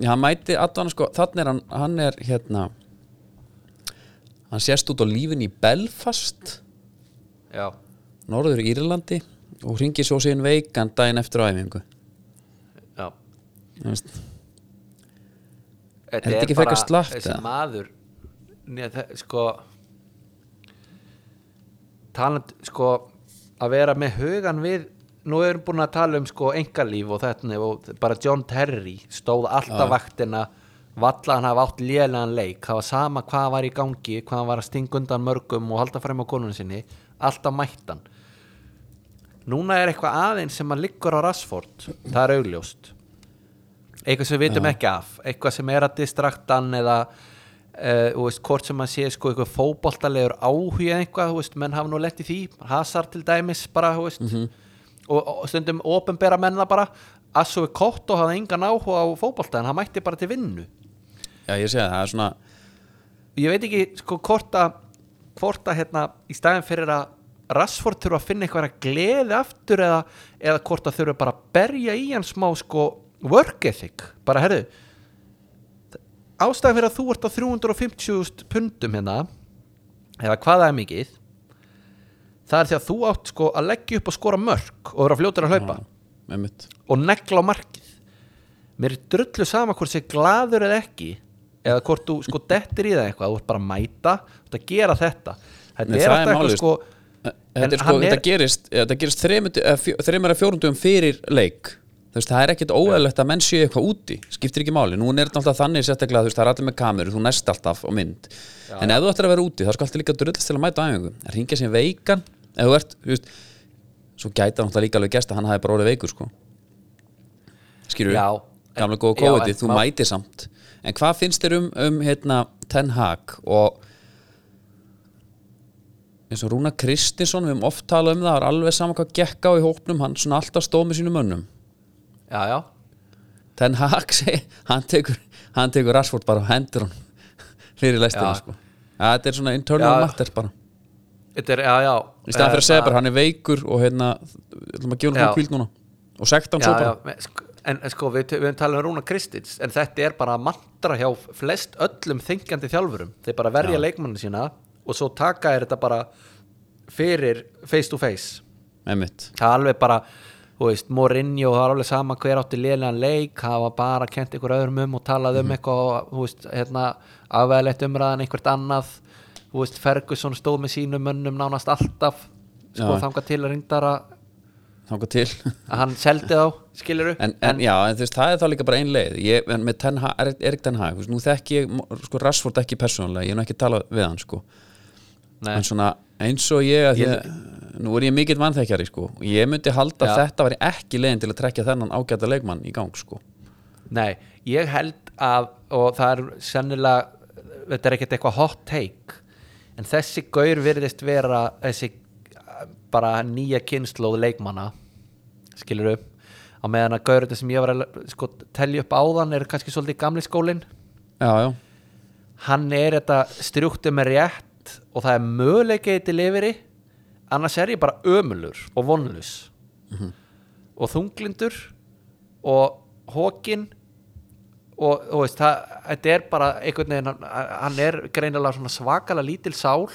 Já, hann mæti allan sko, þannig er hann, hann er hérna hann sést út á lífin í Belfast
já,
norður Írlandi og ringir svo síðan veikan daginn eftir æfingu.
Já. Þetta
Er þetta ekki frekar slappt,
þessi
eða?
maður. Nei, það, sko taland sko að vera með hugan við nú erum búin að tala um sko engalíf og þetta og bara John Terry stóð alltaf vaktina valla hann hafa átt lélegan leik. Það var sama hvað var í gangi hvað var að stinga undan mörgum og halda frem á konunni sinni. Alltaf mættan núna er eitthvað aðeins sem að liggur á Rashford. Það er augljóst. Eitthvað sem við vitum ekki af. Eitthvað sem er að distraktan eða uh, veist, hvort sem að sé sko eitthvað fótboltalegur áhuga eitthvað, veist, menn hafa nú lett í því. Hazard til dæmis bara veist, og, og stundum ofinbera menna bara. Assu Kotto hafði engan áhuga á fótbolta en hann mætti bara til vinnu
Já, ég segi það, það er svona
ég veit ekki sko hvort að hvort að hérna í staðin fyrir að Rashford þurfa að finna eitthvað að gleði aftur eða, eða hvort að þurfa bara að berja í hann smá sko work ethic. Bara herðu ástæðan fyrir að þú ert á 350.000 pundum hérna eða hvað það er mikið það er því að þú átt sko að leggja upp og skora mörk og vera fljótur að hlaupa.
Mitt
og negla á markið. Mér er drullu sama hvort sé glaður eða ekki eða hvort þú sko dettir í það eitthvað þú ert bara að mæta, þú ert að gera þetta. Þetta
Nei,
er
það
alltaf eitthvað sko
Þetta sko,
er-
gerist gerist þreymur að fjórundum fyrir leik. Veist, það er ekkit óæðilegt að menn séu eitthvað úti skiptir ekki máli, nú er þetta alltaf þannig sérstaklega, það er allir með kameru, þú næst alltaf á mynd, en ef þú ættir að vera úti þá skal alltaf líka drullast til að mæta á æfingu að ringja sér veikan, ef þú ert þú veist, svo gæta náttúrulega líka alveg gæst að hann hafi bara orðið veikur, sko.
Já,
gamla
en-
góða
já, en
þú mætir samt en hvað finnst þér um, um hérna, Ten Hag og eins og Rúna Kristinsson við höfum oft talað um það, það er alveg sama hvað gekk á í hópnum, hann svona alltaf stóð með sínum mönnum.
Já, já,
Ten Hag hann tekur hann tekur Rashford bara og hendur hann fyrir lestina
Já.
sko. Ja, þetta er svona internal
Já.
matter bara.
Þetta er, já, já.
Í staðan fyrir að segja bara hann er veikur og hérna ætlum að gefa hann
Já.
svona kvíld núna. Og sekta hann
já,
svo
já,
bara.
me- sk- en, en sko við, við talað um Rúna Kristins en þetta er bara mantra hjá flest öllum þingjandi þjálfurum. Þeir bara verja leikmannin sína og svo taka er þetta bara fyrir face to face.
Einmitt.
Það er alveg bara veist, Mourinho, það er alveg sama hver átti lélegan leik, það var bara kent ykkur öðrum um og talað um eitthvað þú veist, hérna, afveðlegt umræðan einhvert annað, veist, Ferguson stóð með sínum mönnum nánast alltaf sko
Já.
þangað til að reyndara
þangað til
að hann seldi þá, skiluru
en, en, já, en þú veist, það er þá líka bara ein leið ég, en með ten Hag, Erik, Ten Hag nú þekki ég sko, Rashford ekki persónulega ég hef nú ekki talað við hann sko.
Nei.
en svona eins og ég, að
Ég-
ég nú er ég mikill mannþekjari sko. ég myndi halda að
Já.
þetta væri ekki leiðin til að trekja þennan ágæta leikmann í gang sko.
Nei, ég held að og það er sennilega þetta er ekkert eitthvað hot take en þessi gaur virðist vera þessi bara nýja kynnslóð leikmanna skilur upp á meðan að gaur þetta sem ég var að sko, telja upp áðan er kannski svolítið gamli skólin
já, já,
hann er þetta strjúktu með rétt og það er möguleikið til lifiri annars er ég bara ömulur og vonlus og þunglindur og hókin og þú veist, það, þetta er bara einhvern veginn, hann, er greinilega svona svakalega lítil sál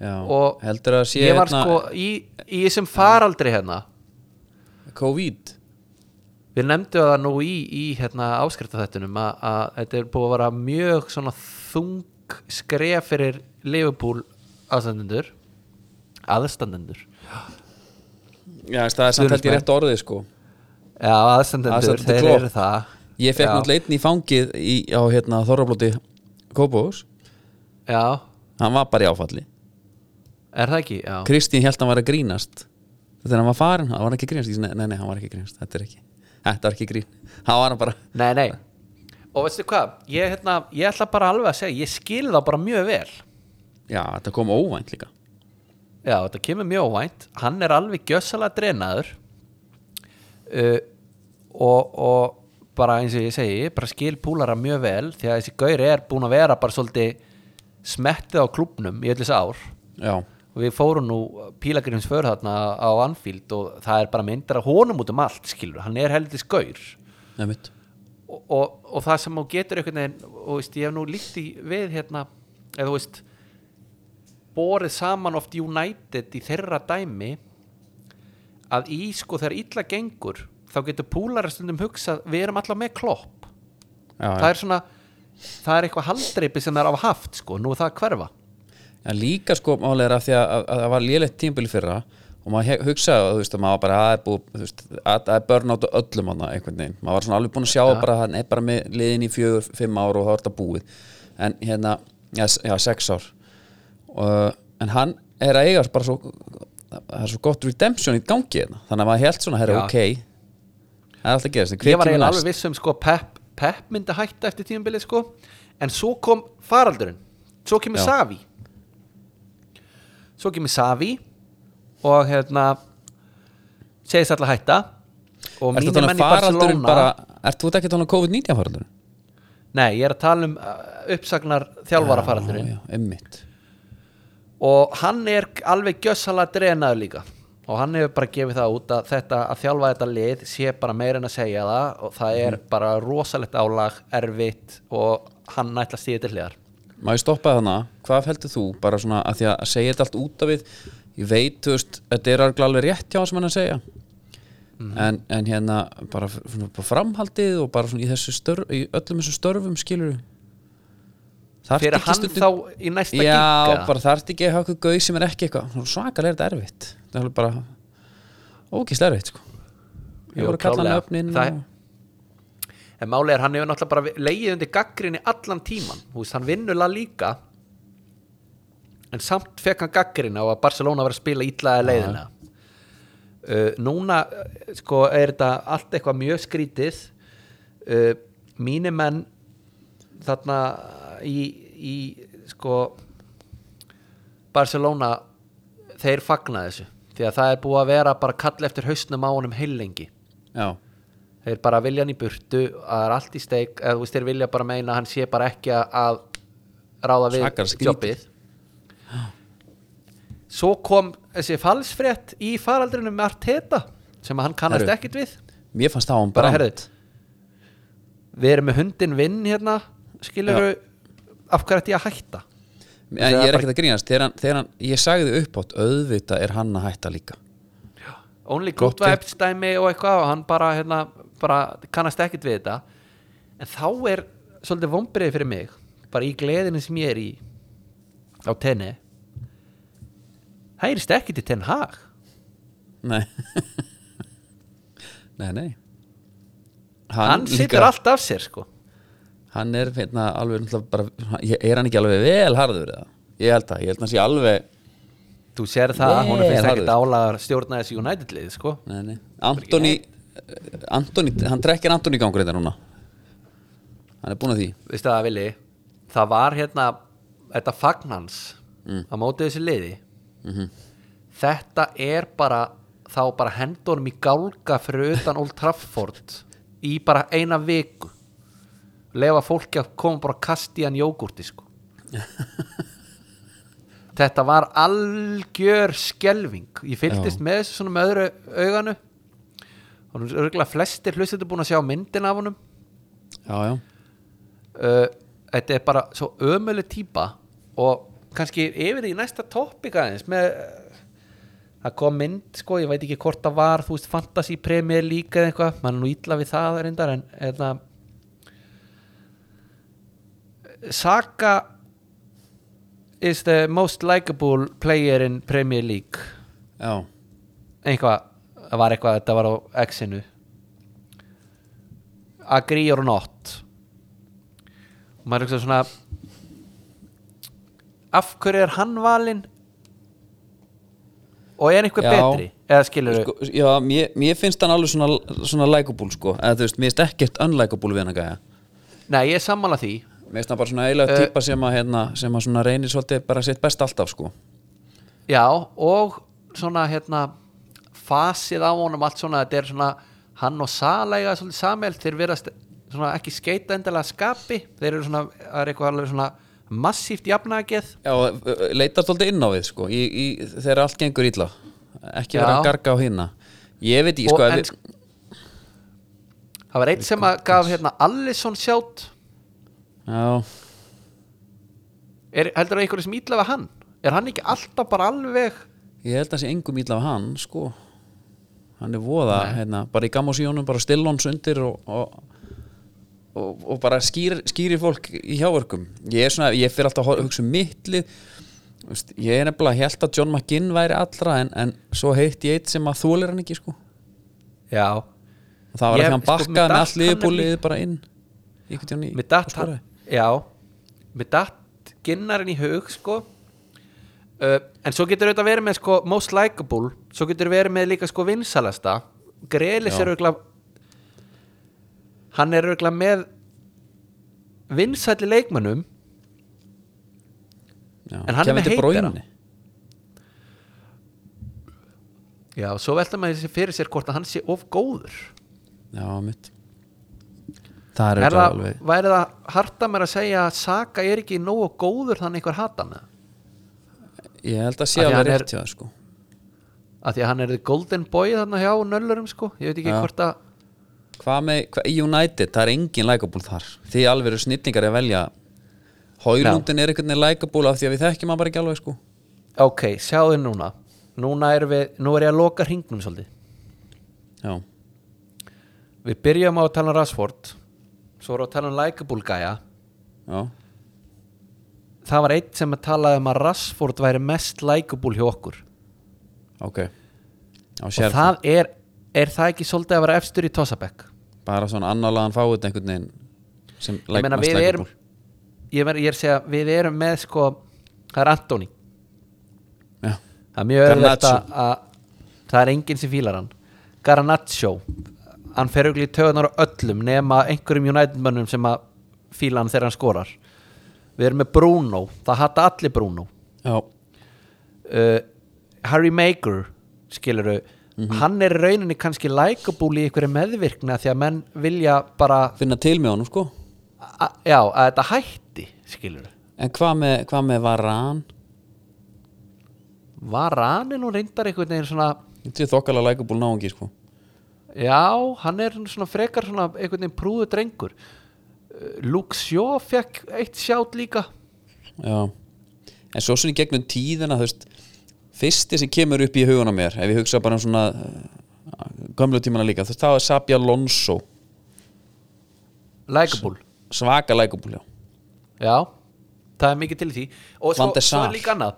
já.
og
heldur að sé
ég var
hérna,
sko í, í þessum faraldri hérna
COVID
við nefndum það nú í, í hérna, áskriftaþettunum að, að þetta er búið að vera mjög svona þung skref fyrir Liverpool aðstandendur aðstandendur
já, það er samt held
Stuðningsmenn.
rétt orðið sko.
já, aðstandendur,
Aðstandendur
þeir
Klopp.
eru það
ég fekk náttúrulega einn í fangið í, á hérna, Þorrablóti Kópavós
já,
hann var bara í áfalli
er það ekki? já,
Kristín held að hann var að grínast. Þegar hann var farin, hann var ekki að grínast. Ég segi, nei, nei, hann var ekki að grínast, þetta er ekki þetta var ekki grín, hann var bara
nei, nei. Og veistu hvað, ég, hérna, ég ætla bara alveg að segja ég skil það bara mjög vel.
Já, þetta kom óvænt líka.
Já, þetta kemur mjög óvænt. Hann er alveg gjössalega drenaður. Uh, og, og bara eins og ég segi bara skil púlara mjög vel því að þessi gauri er búin að vera bara svolítið smettið á klubnum í öll þessi ár.
Já,
og við fórum nú pílagrims för þarna á Anfield og það er bara myndir af honum út um allt skilur, hann er heldur
nefnitt
og, og, og það sem þú getur einhvern veginn og veist, ég hef nú líkt í við hérna eða þú veist borið saman oft United í þeirra dæmi að í sko þegar illa gengur þá getur púlara stundum hugsað við erum alltaf með klopp.
Já,
það er svona það er eitthvað haldreipi sem það er á haft sko, nú er það að hverfa
Já, líka sko málega er að því að, að, að það var lélegt tímbili fyrra og maður hugsaði að þú veist að maður bara að það er búið, að það er burnout á öllum hana einhvern veginn, maður var svona alveg búin að sjá
Ja.
bara að hann er bara með liðin í fjögur, fimm ár og þá er þetta búið en hérna, já, já sex ár og, en hann er að eiga bara svo það er svo gott redemption í gangi hérna þannig að maður held svona, herra,
Já.
ok það er alltaf að gerast, en hver
ég var
kemur
eiginlega
næst?
alveg viss um sko Pep, Pep myndi hætta eftir tímabilið sko en svo kom faraldurinn svo kemur. Savi svo kemur Savi og hérna segist alltaf hætta. Og
um
menn í Barcelona
bara, ert þú ekki um COVID-19 faraldurinn?
nei, ég er að tala um uh, uppsagnar þjálfara faraldurinn og hann er alveg gjössalega drenaður líka. Og hann hefur bara gefið það út að þetta að þjálfa þetta lið sé bara meira en að segja það. Og það er bara rosalegt álag erfitt og hann ætla að stíða til hliðar
Má ég stoppa þannig, hvað heldur þú? Bara svona að því að segja þetta allt út af við ég veit, þú veist, þetta er alveg rétt hjá sem hann að segja. En, en hérna bara, bara framhaldið og bara svona í þessu störf í öllum þessum störfum skilur Þarftu
fyrir hann
stundum-
þá í næsta
Já,
gigga
bara þarf ekki að hafa eitthvað gauð sem er ekki eitthvað svakalega er þetta erfitt. Það er bara ógist erfitt sko. Ég voru að kalla hann öfnin
Það-
og...
en máli er hann hefur náttúrulega bara leigið undir gaggrinni allan tíman veist, hann vinnur la líka en samt fekk hann gaggrinni á að Barcelona var að spila ítlaði leiðina. Uh, núna uh, sko er þetta allt eitthvað mjög skrítið. Uh, mínir menn þarna í, í sko Barcelona þeir fagna þessu. Því að það er búið að vera bara kall eftir haustnum á honum heilengi
Já,
þeir bara vilja hann í burtu það er allt í steik, eða þú veist þeir vilja bara meina hann sé bara ekki að ráða við jobbið. Svo kom þessi falsfrétt í faraldrinu með Arteta sem hann kannast ekkit við.
mér fannst það á hann
bara við erum með hundin vinn hérna skilur af hverju ætti ég að hætta?
En ég er ekkert að grínast. Þegar þegar hann, ég sagði upp átt auðvitað er hann að hætta líka.
Only good vibes dæmi og eitthvað og hann bara, hérna, bara kannast ekkit við þetta. En þá er svolítið vombriði fyrir mig bara í gleðinu sem ég er í á tenni hægirist ekki til tenn hag?
Nei. Nei, nei.
Hann, situr allt af sér sko.
Hann er hérna, alveg bara, er hann ekki alveg vel harður eða? ég held að, ég held að hann sé alveg
þú sér það, hún finnst ekkit álagar stjórna þessi United lið sko.
Nei, nei. Antoni Antoni, hann trekkir Antoni gangur þetta núna. Hann er búin að því.
Veistu það Vili? Það var hérna þetta fagnans
Mm.
á móti þessi liði.
Mhm.
þetta er bara þá bara hendunum í gálga fyrir utan Old Trafford í bara eina viku. Lefa fólki að koma bara að kasta í hann jógurti sko. Þetta var algjör skelving ég fylgdist
Já.
með þessu svona með öðru auganu og er örgulega flestir hlustendur búin að sjá myndin af honum.
Já, já,
uh, þetta er bara svo ömuleg típa og kannski yfir í næsta topic aðeins með uh, það kom mynd sko, ég veit ekki hvort það var þú veist fantasy premier líka eða eitthvað mann er nú ítla við það reyndar en eða, Saka is the most likable player in Premier League.
Já.
eitthvað, það var eitthvað þetta var á X-inu agree or not? Og maður er eitthvað svona af hverju er hann valinn? Og er einhver
Já.
betri? Eða skilur
Sko, já mér, mér finnst hann alveg svona, svona likeable sko, eða þú veist, mér finnst ekkert unlikeable við hann að gæja.
Nei ég er sammála því.
Mér finnst hann bara svona eiginlega
Eh.
típa sem að hérna, sem að svona reynir svolítið bara sitt best alltaf sko.
Já og svona hérna fasið á honum allt svona þetta er svona hann og Salega svolítið samhælt þeir verðast svona ekki skeita endilega skapi þeir eru svona, það er eitthvað alveg svona massíft jafnageð
Já, ö, leitar svolítið inn á við sko í, í, þegar allt gengur illa ekki vera
Já.
að garga á hinna ég veit ekki sko
en- það var eitt sem að gaf hérna Allison sjátt.
Já,
er, heldur það einhverju sem ítla við hann? Er hann ekki alltaf bara alveg
ég held að sé engum illa af hann sko hann er voða, hérna, bara í gammásíjónum bara stillons undir og, og, og, og bara skýr, skýri fólk í hjáverkum. Ég er svona, ég fyrir alltaf að hugsa um mittlið Vist, ég er nefnilega held að John McGinn væri allra en, en svo heitt ég eitt sem að þólir hann ekki sko.
Já,
það var að hann
sko,
bakkaði
mér
með
hann
liðbúlið
nefnilega-
bara inn í
með datt já, með datt ginnarinn í hug sko uh, en svo getur þetta verið með sko most likeable, svo getur verið með líka sko vinsalasta, Grelis
Já.
er örgla hann er örgla með vinsætli leikmönnum.
Já,
En hann er
Kevin
með heitara. já, svo velta maður sér fyrir sér hvort að hann sé of góður.
Já, mitt. Það er,
er
er
það,
alveg
væri það harta mér að segja að Saka er ekki nógu góður þannig einhver hata hann
ég held að sé alveg
hann er-
rétt hjá það sko.
Af því að hann er the golden boy þarna hjá nöllurum sko, ég veit ekki
Já.
hvort að
hvað með, hvað, United, það er engin likeable þar. Því alveg eru snillingar að velja. Hólundin er einhvern veginn likeable af því að við þekkjum hann bara ekki alveg sko.
Ok, sjáðu núna. Núna erum við, nú er ég að loka hringnum svolítið.
Já,
við byrjum á að tala um Rashford. Svo erum við að tala um likeable gæja.
Já,
það var eitt sem að talaði um að Rashford væri mest likeable hjá okkur.
Ok.
Og það er, er það ekki svolítið að vera efstur í Tossabek
bara svona annálaðan fáið einhvern veginn sem
ég meina
mest likeable.
erum ég, ver, ég er að segja, við erum með sko það er Antoni
já,
það er mjög öðvöld að það er enginn sem fílar hann. Garnacho hann fer auðvitað í töðunar á öllum nema einhverjum United-mönnum sem að fíla hann þegar hann skorar við erum með Bruno, það hata allir Bruno.
Já,
uh, Harry Maker skiluru,
Mhm.
hann er rauninni kannski likeable í einhverju meðvirkna því að menn vilja bara
finna til með honum sko.
Já, að þetta hætti skiluru
en hvað með, hvað með Varan
var Rani nú reyndar einhvern veginn svona
Þetta er þokkala lækubúl náungi sko.
Já, hann er svona frekar svona einhvern veginn prúðu drengur Luke Shaw fekk eitt sjátt líka.
Já. En svo svona í gegnum tíðina þú veist Fyrsti sem kemur upp í huguna mér Ef ég hugsa bara um svona uh, Gömlu tímana líka Þú veist það var Sabi Alonso.
Likeable.
Svaka lækubúl já.
Já, það er mikið til því. Og svo, svo er líka annað.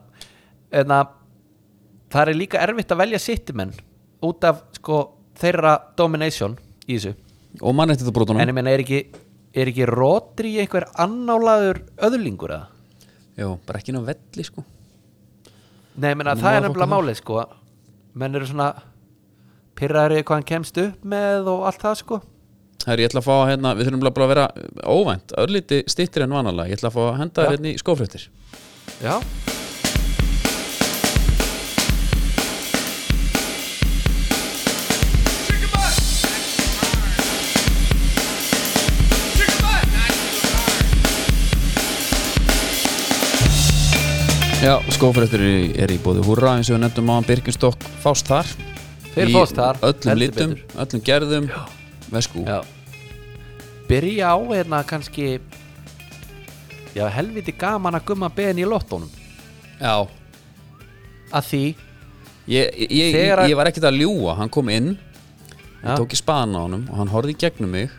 En að það er líka erfitt að velja sittimenn út af sko þeirra domination í þessu.
Og mann eftir það brotunum.
En ég meina er ekki, er ekki Rodri einhver annálaður öðlingur eða?
Jó, bara ekki ná velli sko.
Nei,
Nú
það er
að
nefnilega málið sko. Menn eru svona pyrraðri hvað hann kemst upp með og allt það sko.
Það er ég ætla að fá hérna Við þurfum bara að vera óvænt. Örlíti stýttir en vanalega. Ég ætla að fá að henda þér hérna í skófréttir.
Já
Já, skófréttir er, í- bóði húrra eins og við nefndum á hann Birkenstock fást þar. Í
fást þar,
Öllum litum,
betur.
öllum gerðum. Veskú
Já. Byrja á hérna kannski Já, helviti gaman að gumma ben í lottónum.
Já.
að því?
Ég, ég,
Þegar
ég var ekkert að ljúga. Hann kom inn. Ég tók í spaðan á honum og hann horfði í gegnum mig.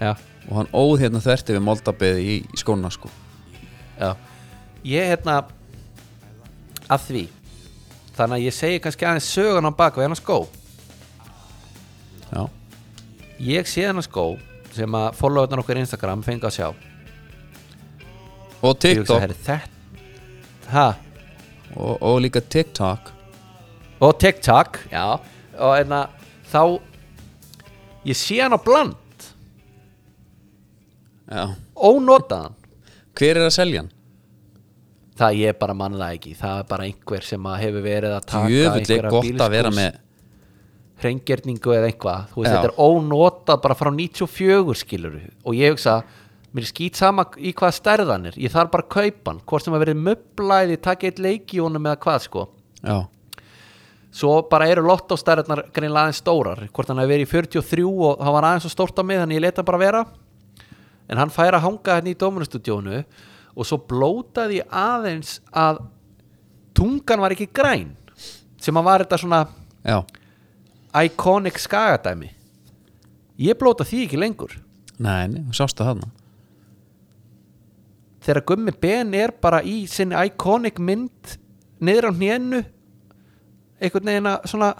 Já,
og hann óð hérna þvert yfir moldabeði í, í skóna sko.
Já. Ég hérna að því. Þannig að ég segi kannski aðeins sögun á bak við hennar skó.
Já,
Ég sé hennar skó sem að followernar okkur Instagram fengi að sjá.
Og
hugsa,
TikTok.
Ha,
og, og líka TikTok.
Og TikTok já, og hérna þá ég sé hann á bland.
Já.
ónotaðan.
Hver er að selja hann?
Það ég bara manna það ekki. Það er bara einhver sem hefur verið að taka
er
einhverja
með
hreingerningu eða eitthvað. Þú veist, þetta er ónotað bara frá 94 skilur og ég hugsa mér er skýt sama í hvað stærðan er. Ég þarf bara að kaupa hann, hvort sem að verið möblaði taka eitt leik í honum eða hvað sko.
Já,
svo bara eru lottóstærðarnar greinlega aðeins stórar. Hvort hann hefur verið í 43 og það var aðeins svo stórt á mig þannig ég leta hann bara vera. En hann fær að hanga hérna í dómunustudjónu og svo blótaði aðeins að tungan var ekki græn sem að var þetta svona
já,
iconic skagadæmi. Ég blóta því ekki lengur.
Nei, nei, sástu þarna.
Þegar Gummi Ben er bara í sinni iconic mynd niður á hnénu einhvern veginn að svona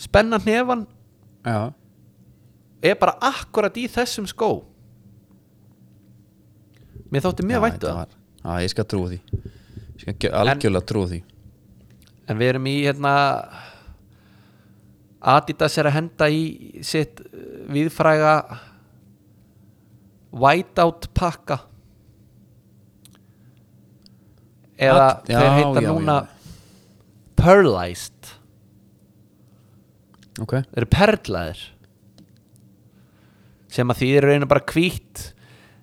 spenna hnefan
Já,
er bara akkurat í þessum skó mér þótti mjög
Já,
væntu
þetta
það.
Já, ég skal trúa því. Ég skal algjörlega trúa því.
En við erum í hérna Adidas er að henda í sitt uh, viðfræga whiteout pakka. Eða
Ad- já,
þeir heita
já,
núna
já.
pearlized.
Ok,
þeir eru perlaðir. Sem að því eru reyna bara hvít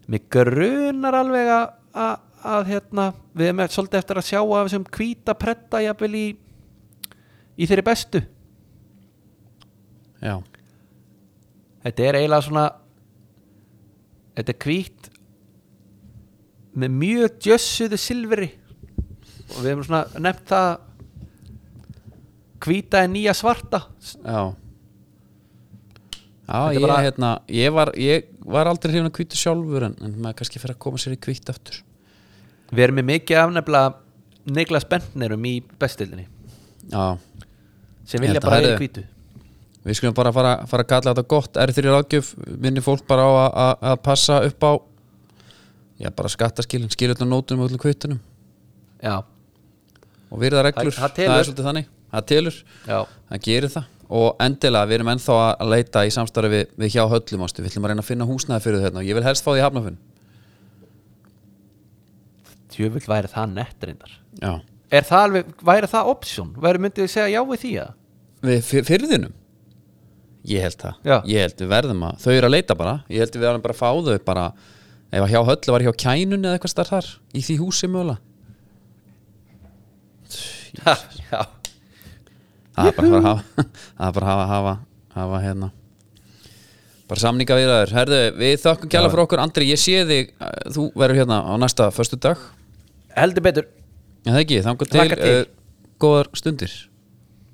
mig grunar alveg að, að, að hérna, við erum svolítið eftir að sjá af þessum hvíta pretta jafnvel í í þeirri bestu.
Já.
Þetta er eiginlega svona þetta er hvít með mjög djössuðu silfri. Og við hefum svona nefnt það hvíta er nýja svarta.
Já Já, ég,
bara-
hérna, ég, var, ég var aldrei hrifin að kvítu sjálfur en, en maður kannski fyrir að koma sér í kvítt aftur.
Við erum með mikið afnefnilega Niklas Bentnerum í bestildinni
Já,
sem vilja bara
það er-
hvítu.
Við skulum bara fara, fara að kalla þetta gott. Er þeirri ráðgjöf, minni fólk bara á að- passa upp á já, bara skattaskilin, skilutnum nótunum og öllum kvittunum.
Já,
og virða reglur,
Það- það telur.
er svolítið þannig. Það telur,
já,
það gerir það og endilega, við erum ennþá að leita í samstarfi við, við hjá höllum ástu, við ætlum að reyna að finna húsnæði fyrir þetta og ég vil helst fá því hafnafinn
tjöfull væri það nett reyndar.
Já,
er það alveg, væri það option? Væri myndið við segja já við því að
við fyr- fyrðinum ég held það,
Já.
ég held við verðum að þau eru að leita bara, ég held við verðum bara að fá þau bara, ef að hjá höllu var hjá kænunni eða eitthvað starf þar, í því húsi mögulega.
Já,
það er bara að hafa það er bara að hafa, hafa, hafa hérna. Bara samninga við þær Herðu, við þökkum kjalla fyrir okkur. Andri, ég sé þig, uh, þú verður hérna á næsta föstudag,
heldur betur.
En það ekki? Þangur til,
til.
Uh, góðar stundir